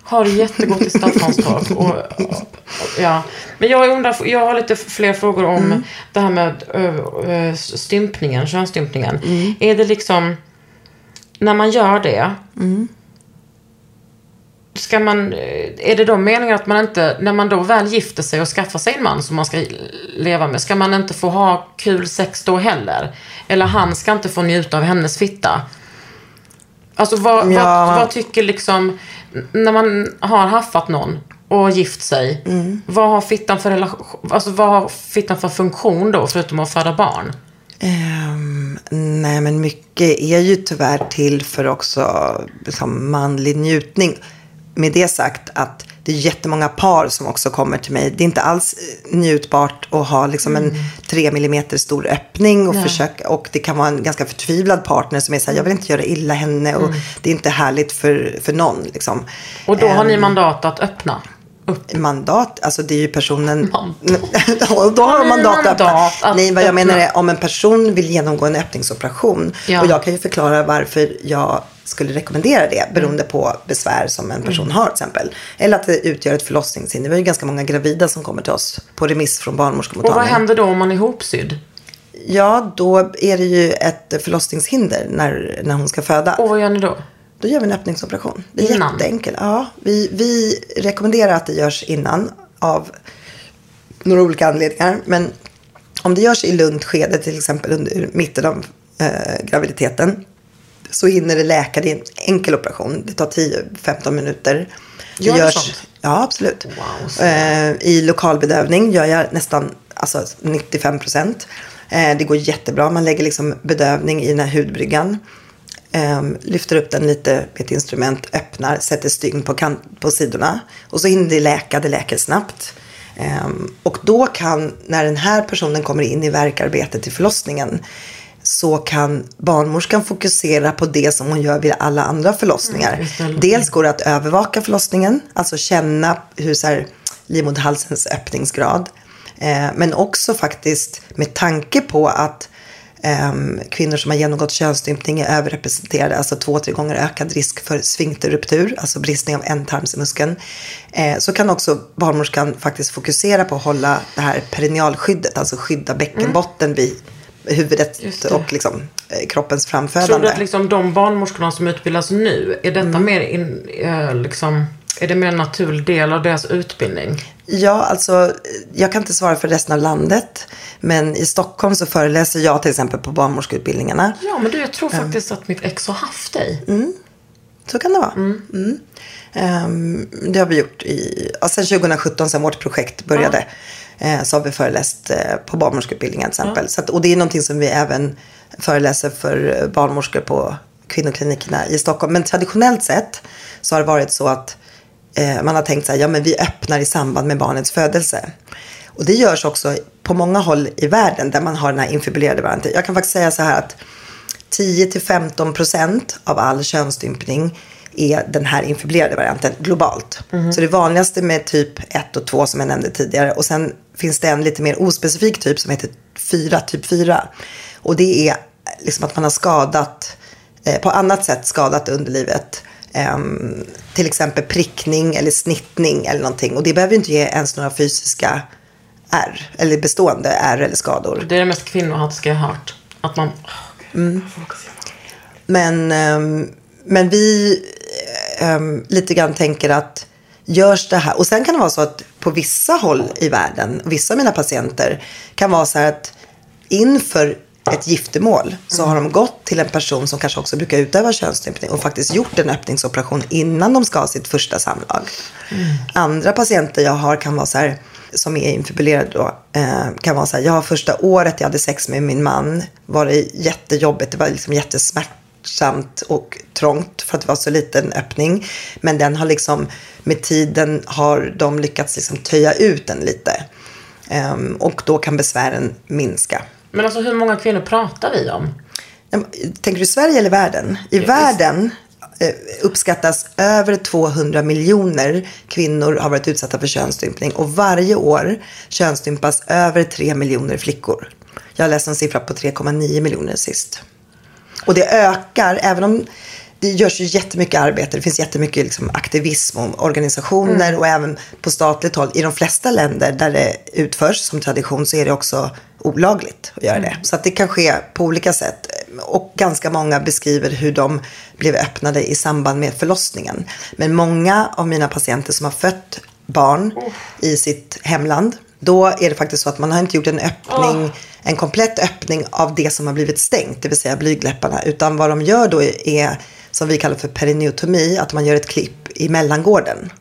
Har det jättegott i Staffanstorp. Och, ja. Men jag undrar, jag har lite fler frågor om det här med ö, stympningen, könsstympningen. Är det liksom, när man gör det, Ska man, är det då meningen att man inte, när man då väl gifter sig och skaffar sig en man som man ska leva med, ska man inte få ha kul sex då heller? Eller han ska inte få njuta av hennes fitta? Alltså vad, Ja. vad, vad tycker liksom, när man har haffat någon och gift sig, vad har fittan för relation, alltså vad har fittan för funktion då, förutom att föda barn? Ehm, nej, men mycket är ju tyvärr till för också liksom, manlig njutning. Med det sagt att det är jättemånga par som också kommer till mig. Det är inte alls eh, njutbart att ha liksom en tre millimeter stor öppning och försöka. Och det kan vara en ganska förtvivlad partner som är så här, jag vill inte göra illa henne och det är inte härligt för, för någon. Liksom. Och då har ni Ehm, mandat att öppna upp? mandat, alltså det är ju personen... Mandat. (laughs) och då har de ni mandat, att öppna. mandat att Nej, vad jag öppna? menar är om en person vill genomgå en öppningsoperation. Ja. Och jag kan ju förklara varför jag skulle rekommendera det beroende på besvär som en person Mm. har till exempel. Eller att det utgör ett förlossningshinder. Vi har ju ganska många gravida som kommer till oss på remiss från Och vad barnmorskemottagningen. händer då om man är ihopsydd? Ja, då är det ju ett förlossningshinder när, när hon ska föda. Och vad gör ni då? Då gör vi en öppningsoperation. Det är Innan? jätteenkelt. Ja, vi, vi rekommenderar att det görs innan av några olika anledningar. Men om det görs i lugnt skede, till exempel under mitten av eh, graviditeten, så hinner det läka. Det är en enkel operation. Det tar 10-15 minuter. Gör det sånt? Ja, absolut. Wow, så eh, I lokalbedövning gör jag nästan alltså 95 procent. Eh, det går jättebra. Man lägger liksom bedövning i den här hudbryggan. Eh, lyfter upp den lite med ett instrument, öppnar, sätter stygn på, kant- på sidorna. Och så hinner det läka, det läker snabbt. Ehm, och då kan, när den här personen kommer in i verkarbetet i förlossningen, så kan barnmorskan fokusera på det som hon gör vid alla andra förlossningar. Dels går det att övervaka förlossningen, alltså känna hur så här, livmoderhalsens öppningsgrad. Eh, men också faktiskt med tanke på att ehm, kvinnor som har genomgått könsstympning är överrepresenterade, alltså två, tre gånger ökad risk för sfinkterruptur, alltså bristning av ändtarmsmuskeln. Eh, så kan också barnmorskan faktiskt fokusera på att hålla det här perinealskyddet, alltså skydda bäckenbotten vid huvudet och liksom, eh, kroppens Tror framfödande. du att liksom de barnmorskorna som utbildas nu, är detta Mm. mer in, eh, liksom, är det mer en naturlig del av deras utbildning? Ja, alltså jag kan inte svara för resten av landet. Men i Stockholm så föreläser jag till exempel på barnmorskeutbildningarna. Ja, men du, jag tror faktiskt att mitt ex har haft dig. Så kan det vara. Mm. Ehm, det har vi gjort i, ja, sen 2017, sen vårt projekt började. Eh, så har vi föreläst eh, på barnmorskeutbildningen till exempel. Så att, och det är någonting som vi även föreläser för eh, barnmorskor på kvinnoklinikerna i Stockholm. Men traditionellt sett så har det varit så att eh, man har tänkt så här, ja men vi öppnar i samband med barnets födelse. Och det görs också på många håll i världen där man har den här infibulerade varianten. Jag kan faktiskt säga så här att 10-15% av all könsstympning är den här infibulerade varianten globalt. Så det vanligaste med typ 1 och 2 som jag nämnde tidigare. Och sen finns det en lite mer ospecifik typ som heter 4, typ 4. Och det är liksom att man har skadat, eh, på annat sätt skadat underlivet. Ehm, till exempel prickning eller snittning eller någonting. Och det behöver ju inte ge ens några fysiska ärr, eller bestående ärr eller skador. Det är det mest kvinnohatiska jag har hört. Att man... Men, ehm, men vi ehm, lite grann tänker att görs det här. Och sen kan det vara så att på vissa håll i världen, vissa av mina patienter kan vara så här att inför ett giftermål så har de gått till en person som kanske också brukar utöva könsstympning och faktiskt gjort en öppningsoperation innan de ska ha sitt första samlag. Andra patienter jag har kan vara så här, som är infibulerade då, eh, kan vara så här, ja första året jag hade sex med min man var det jättejobbigt, det var liksom jättesmärtsamt och trångt för att det var så liten öppning. Men den har liksom, med tiden har de lyckats liksom töja ut den lite. Ehm, och då kan besvären minska. Men alltså hur många kvinnor pratar vi om? Tänker du Sverige eller världen? I världen eh, uppskattas över 200 miljoner kvinnor har varit utsatta för könsstympning och varje år könsstympas över 3 miljoner flickor. Jag läste en siffra på 3,9 miljoner sist. Och det ökar, även om det görs ju jättemycket arbete. Det finns jättemycket liksom aktivism och organisationer och även på statligt håll. I de flesta länder där det utförs som tradition så är det också olagligt att göra det. Så att det kan ske på olika sätt. Och ganska många beskriver hur de blev öppnade i samband med förlossningen. Men många av mina patienter som har fött barn i sitt hemland, då är det faktiskt så att man har inte gjort en öppning, en komplett öppning av det som har blivit stängt, det vill säga blygdläpparna. Utan vad de gör då är, som vi kallar för perineotomi, att man gör ett klipp i mellangården.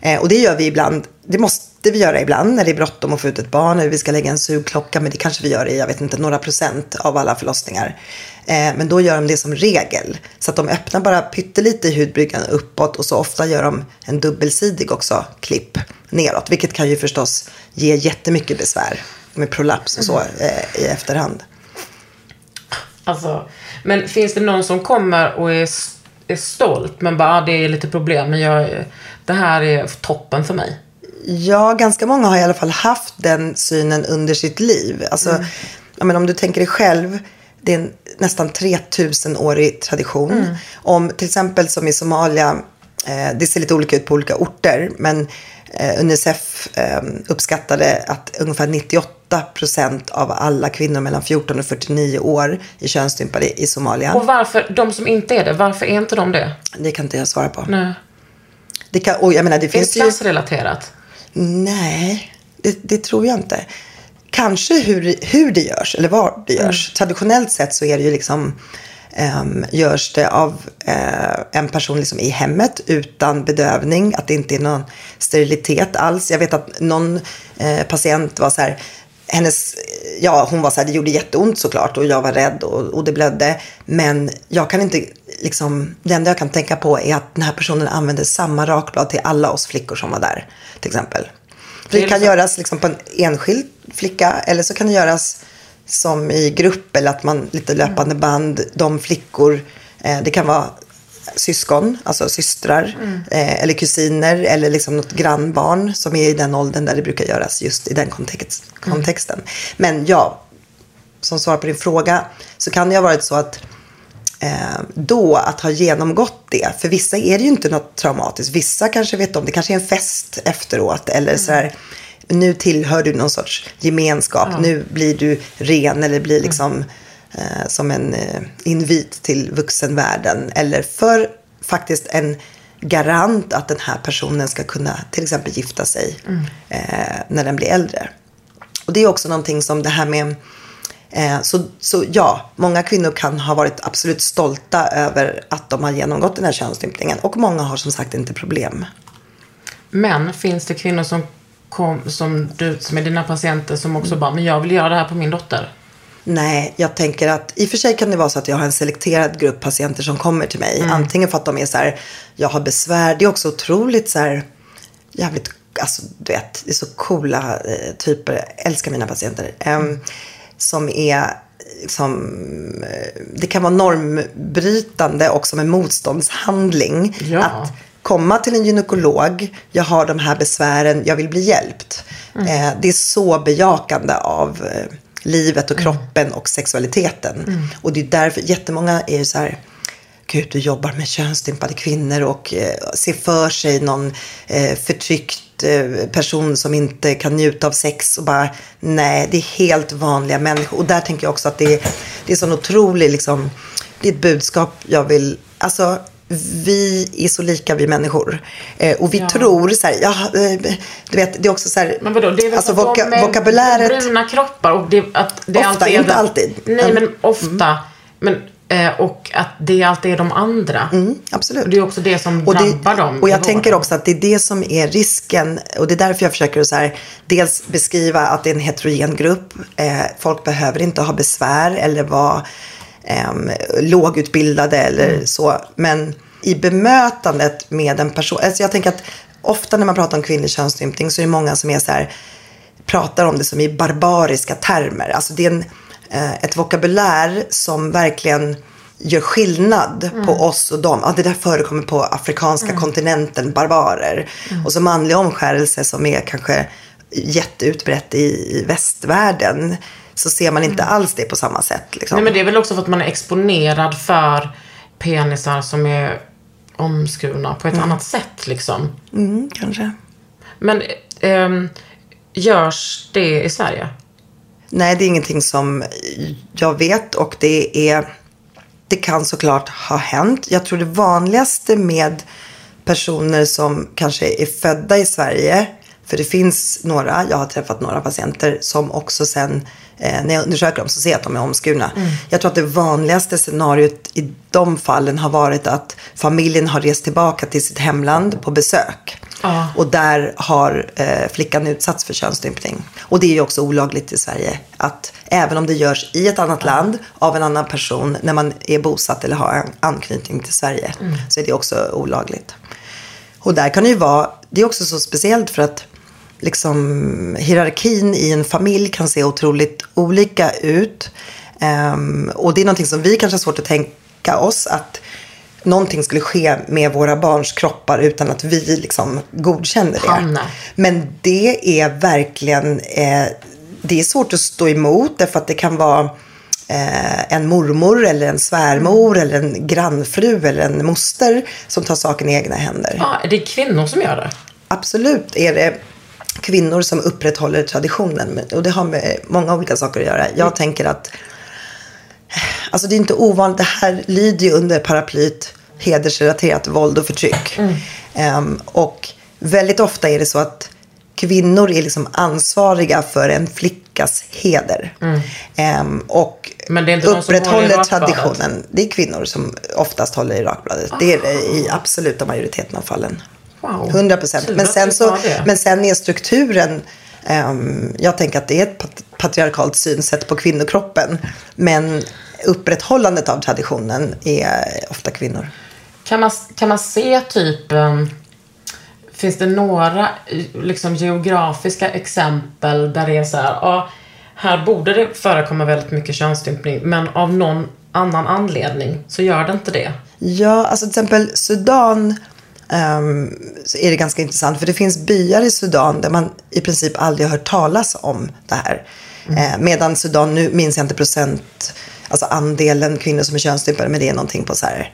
Eh, och det gör vi ibland, det måste vi göra ibland när det är bråttom att få ut ett barn eller vi ska lägga en sugklocka, men det kanske vi gör i, jag vet inte, några procent av alla förlossningar. Eh, men då gör de det som regel. Så att de öppnar bara pyttelite i hudbryggan uppåt och så ofta gör de en dubbelsidig också klipp neråt. Vilket kan ju förstås ge jättemycket besvär med prolaps och så eh, i efterhand. Alltså, men finns det någon som kommer och är, är stolt men bara, ah, det är lite problem, men jag, det här är toppen för mig? Ja, ganska många har i alla fall haft den synen under sitt liv. Alltså, ja, men om du tänker dig själv, det är en nästan 3000-årig tradition. Om till exempel som i Somalia, eh, det ser lite olika ut på olika orter, men Unicef eh, uppskattade att ungefär 98 procent av alla kvinnor mellan 14 och 49 år är könsstympade i Somalia. Och varför, de som inte är det, varför är inte de det? Det kan inte jag svara på. Nej. Det kan, och jag menar, det Är det finns ju... klassrelaterat? Nej, det, det tror jag inte. kanske hur, hur det görs eller var det görs. Traditionellt sett så är det ju liksom ehm, görs det av eh, en person liksom i hemmet utan bedövning, att det inte är någon sterilitet alls. Jag vet att någon eh, patient var så här, hennes, ja hon var så här, det gjorde jätteont såklart och jag var rädd och, och det blödde. Men jag kan inte, liksom, det enda jag kan tänka på är att den här personen använde samma rakblad till alla oss flickor som var där, till exempel. För det kan göras liksom på en enskild flicka eller så kan det göras som i grupp eller att man lite löpande band, de flickor, eh, det kan vara syskon, alltså systrar eh, eller kusiner eller liksom något grannbarn som är i den åldern där det brukar göras just i den kontext, kontexten. Men ja, som svar på din fråga så kan det ha varit så att eh, då att ha genomgått det. För vissa är det ju inte något traumatiskt. Vissa kanske vet om det. kanske är en fest efteråt. Eller så här, nu tillhör du någon sorts gemenskap. Nu blir du ren eller blir liksom eh, som en eh, invit till vuxenvärlden. Eller för faktiskt en garant att den här personen ska kunna till exempel gifta sig eh, när den blir äldre. Och det är också någonting som det här med Eh, så, så ja, många kvinnor kan ha varit absolut stolta över att de har genomgått den här könsstympningen. Och många har som sagt inte problem. Men finns det kvinnor som, kom, som, du, som är dina patienter som också bara, men jag vill göra det här på min dotter? Nej, jag tänker att i och för sig kan det vara så att jag har en selekterad grupp patienter som kommer till mig. Antingen för att de är så här, jag har besvär. Det är också otroligt så här, jävligt, alltså du vet, det är så coola eh, typer. Jag älskar mina patienter. Em, som är liksom, eh, det kan vara normbrytande och som en motståndshandling. Ja. Att komma till en gynekolog, jag har de här besvären, jag vill bli hjälpt. Eh, det är så bejakande av eh, livet och kroppen och sexualiteten. Och det är därför jättemånga är ju så här, gud du jobbar med könsstympade kvinnor och eh, ser för sig någon eh, förtryckt eh, person som inte kan njuta av sex och bara, nej, det är helt vanliga människor. Och där tänker jag också att det är, det är sån otrolig, liksom, det är ett budskap jag vill, alltså vi är så lika vi människor. Eh, och vi tror så här, ja, eh, du vet, det är också så här, Men vadå, det är väl alltså de voka, med vokabuläret. bruna kroppar och det, att det Ofta, alltid är inte de- alltid. Nej, Mm. men ofta. Men, eh, och att det alltid är de andra. Mm, absolut. Och det är också det som Och, det, drabbar dem. och jag tänker också att det är det som är risken. Och det är därför jag försöker så här, dels beskriva att det är en heterogen grupp. Eh, folk behöver inte ha besvär eller vara ehm, lågutbildade eller Mm. så. Men i bemötandet med en person. Alltså jag tänker att ofta när man pratar om kvinnlig könsstympning så är det många som är så här, pratar om det som i barbariska termer. Alltså det är en, eh, ett vokabulär som verkligen gör skillnad på oss och dem. Ja, det där förekommer på afrikanska kontinenten, barbarer. Och så manlig omskärelse som är kanske jätteutbrett i, i västvärlden. Så ser man inte alls det på samma sätt. Liksom. Nej, men det är väl också för att man är exponerad för penisar som är omskurna på ett annat sätt liksom. mm, kanske. Men ehm, görs det i Sverige? Nej, det är ingenting som jag vet och det är det kan såklart ha hänt. Jag tror det vanligaste med personer som kanske är födda i Sverige, för det finns några, jag har träffat några patienter som också sen eh, när jag undersöker dem så ser jag att de är omskurna. Jag tror att det vanligaste scenariot i de fallen har varit att familjen har rest tillbaka till sitt hemland på besök. Ja. Och där har eh, flickan utsatts för könsstympning. Och det är ju också olagligt i Sverige. Att även om det görs i ett annat land av en annan person när man är bosatt eller har en anknytning till Sverige så är det också olagligt. Och där kan det ju vara, det är också så speciellt för att liksom hierarkin i en familj kan se otroligt olika ut. Ehm, och det är någonting som vi kanske har svårt att tänka oss att någonting skulle ske med våra barns kroppar utan att vi liksom godkänner det. Hanna. Men det är verkligen, eh, det är svårt att stå emot därför att det kan vara eh, en mormor eller en svärmor eller en grannfru eller en moster som tar saken i egna händer. Ja, det är kvinnor som gör det. Absolut är det kvinnor som upprätthåller traditionen. Och det har med många olika saker att göra. Jag tänker att Alltså det är inte ovanligt. Det här lyder ju under paraplyt hedersrelaterat våld och förtryck. Ehm, och väldigt ofta är det så att kvinnor är liksom ansvariga för en flickas heder. Ehm, och Mm. Men det är inte de som håller i upprätthåller traditionen. Det är kvinnor som oftast håller i rakbladet. Det är det i absoluta majoriteten av fallen. Wow. 100 procent. Men, sen så, men sen är strukturen, ehm, jag tänker att det är ett pat- patriarkalt synsätt på kvinnokroppen. Men upprätthållandet av traditionen är ofta kvinnor. Kan man, kan man se typ, um, finns det några eh, liksom, geografiska exempel där det är så här, ja, här borde det förekomma väldigt mycket könsstympning, men av någon annan anledning så gör det inte det. Ja, alltså till exempel Sudan ehm, så är det ganska intressant. För det finns byar i Sudan där man i princip aldrig har hört talas om det här. Eh, medan Sudan, nu minns jag inte procent, alltså andelen kvinnor som är könsstympade, men det är någonting på så här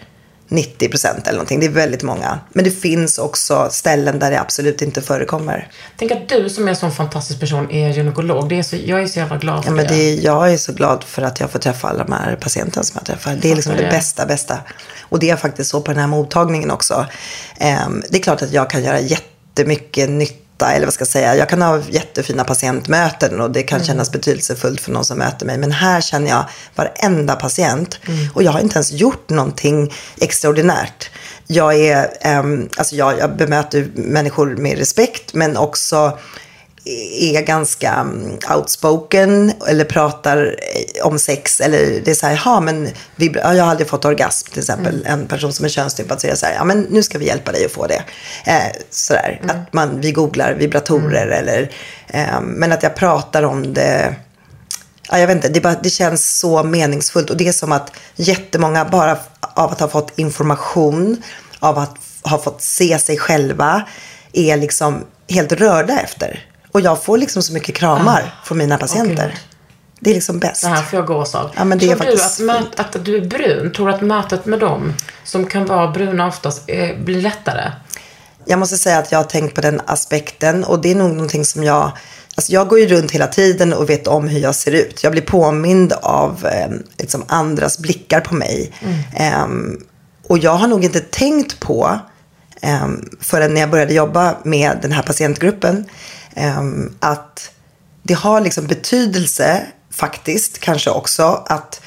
90 procent eller någonting. Det är väldigt många. Men det finns också ställen där det absolut inte förekommer. Tänk att du som är en sån fantastisk person är gynekolog. Det är så, jag är så jävla glad för Ja, men det. det jag är så glad för att jag får träffa alla de här patienterna som jag träffar. Det är liksom det det. bästa, bästa. Och det är faktiskt så på den här mottagningen också. Ehm, det är klart att jag kan göra jättemycket nytta. Eller vad ska jag säga. Jag kan ha jättefina patientmöten och det kan Mm. kännas betydelsefullt för någon som möter mig. Men här känner jag varenda patient. Mm. Och jag har inte ens gjort någonting extraordinärt. Jag, är, ehm, alltså jag, jag bemöter människor med respekt men också är ganska mm, outspoken eller pratar eh, om sex eller det är så här, ja men ja, jag har aldrig fått orgasm till exempel. En person som är könsstympad jag så här, ja men nu ska vi hjälpa dig att få det. Eh, sådär, att man, vi googlar vibratorer eller, eh, men att jag pratar om det Ja, jag vet inte, det, bara, det känns så meningsfullt. Och det är som att jättemånga bara av att ha fått information, av att ha fått se sig själva, är liksom helt rörda efter. Och jag får liksom så mycket kramar från mina patienter. gud. det är liksom bäst. Det här får jag gåshud. Ja, men det tror är faktiskt du att, möt, att du är brun, tror du att mötet med dem som kan vara bruna oftast eh, blir lättare? Jag måste säga att jag har tänkt på den aspekten och det är nog någonting som jag Alltså jag går ju runt hela tiden och vet om hur jag ser ut. Jag blir påmind av eh, liksom andras blickar på mig. Ehm, och jag har nog inte tänkt på um, förrän när jag började jobba med den här patientgruppen att det har liksom betydelse faktiskt kanske också att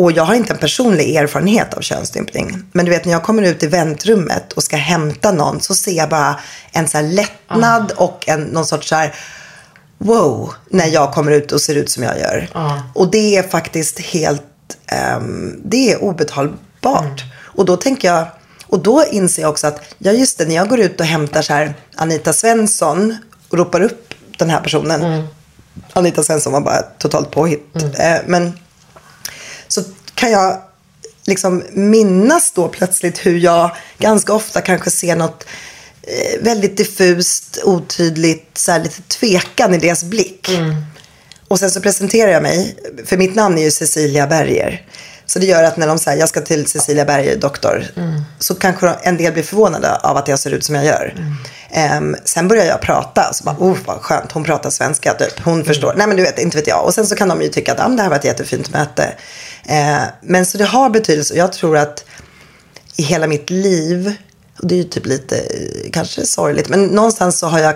och jag har inte en personlig erfarenhet av könsstympning. Men du vet när jag kommer ut i väntrummet och ska hämta någon så ser jag bara en så här lättnad och en, någon sorts så här wow när jag kommer ut och ser ut som jag gör. Och det är faktiskt helt, ehm, det är obetalbart. Och då tänker jag, och då inser jag också att, ja just det, när jag går ut och hämtar så här Anita Svensson och ropar upp den här personen. Anita Svensson var bara totalt påhitt. Eh, men så kan jag liksom minnas då plötsligt hur jag ganska ofta kanske ser något eh, väldigt diffust, otydligt, så här lite tvekan i deras blick. Och sen så presenterar jag mig, för mitt namn är ju Cecilia Berger. Så det gör att när de säger jag ska till Cecilia Berger, doktor, så kanske en del blir förvånade av att jag ser ut som jag gör. Ehm, sen börjar jag prata, så bara, oh vad skönt, hon pratar svenska typ, hon förstår. Nej men du vet, inte vet jag. Och sen så kan de ju tycka att ah, det här var ett jättefint möte. Ehm, men så det har betydelse och jag tror att i hela mitt liv, och det är ju typ lite eh, kanske sorgligt, men någonstans så har jag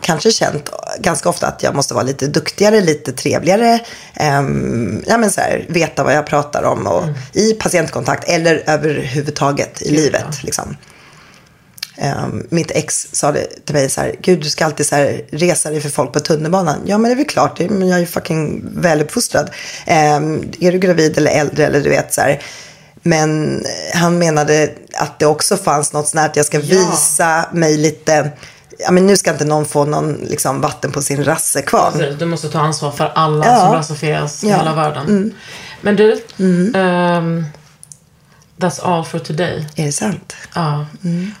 kanske känt ganska ofta att jag måste vara lite duktigare, lite trevligare, ehm, ja men så här, veta vad jag pratar om och i patientkontakt eller överhuvudtaget i livet. Liksom. Ehm, mitt ex sa det till mig så här, gud du ska alltid så här, resa dig för folk på tunnelbanan. Ja men det är väl klart, det, men jag är ju fucking väluppfostrad. Um, är du gravid eller äldre eller du vet så här. Men han menade att det också fanns något sånt här att jag ska visa mig lite, ja men nu ska inte någon få någon liksom, vatten på sin rassekvarn. Precis, Du måste ta ansvar för alla Ja. som rasifieras i Ja. hela världen. Men du, ehm, that's all for today. Är det sant? Ja.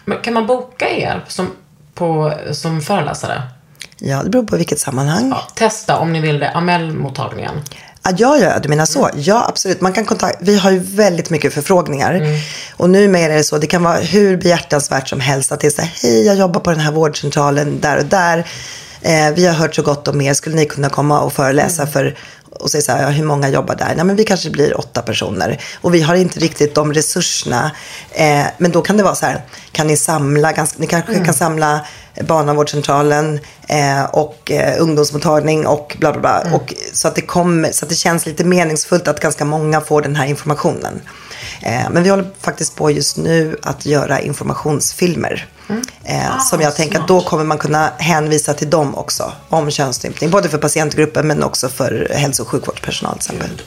Men kan man boka er som, på, som föreläsare? Ja, det beror på vilket sammanhang. Ja, testa om ni vill det. Amel-mottagningen. Ja, ja, ja, du menar så. Ja, absolut. Man kan kontakta, vi har ju väldigt mycket förfrågningar. Och numera är det så, det kan vara hur behjärtansvärt som helst att det är så här, hej, jag jobbar på den här vårdcentralen där och där. Eh, vi har hört så gott om er, skulle ni kunna komma och föreläsa för och säger så här, ja, hur många jobbar där? Nej, men vi kanske blir åtta personer. Och vi har inte riktigt de resurserna. Eh, men då kan det vara så här, kan ni samla, ganska, ni kanske Mm. kan samla barnavårdscentralen eh, och eh, ungdomsmottagning och bla bla bla. Mm. Och, så, att det kommer, så att det känns lite meningsfullt att ganska många får den här informationen. Eh, men vi håller faktiskt på just nu att göra informationsfilmer. Eh, som jag tänker att då kommer man kunna hänvisa till dem också. Om könsstympning. Både för patientgruppen men också för hälso och sjukvårdspersonal till exempel.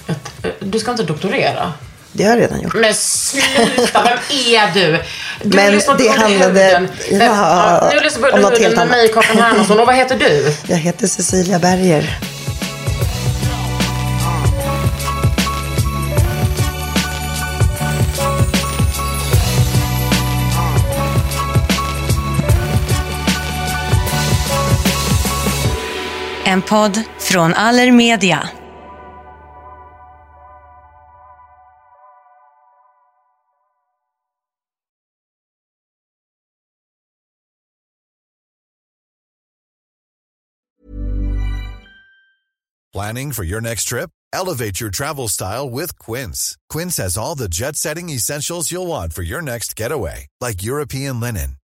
Du ska inte doktorera? Det har jag redan gjort. Men sluta, vem är du? Du Men det handlade- ja, Ja, nu lyssnar på Under huden med mig, Kakan Hermansson. Och vad heter du? Jag heter Cecilia Berger. En podd från Allermedia. Planning for your next trip? Elevate your travel style with Quince. Quince has all the jet setting essentials you'll want for your next getaway, like European linen,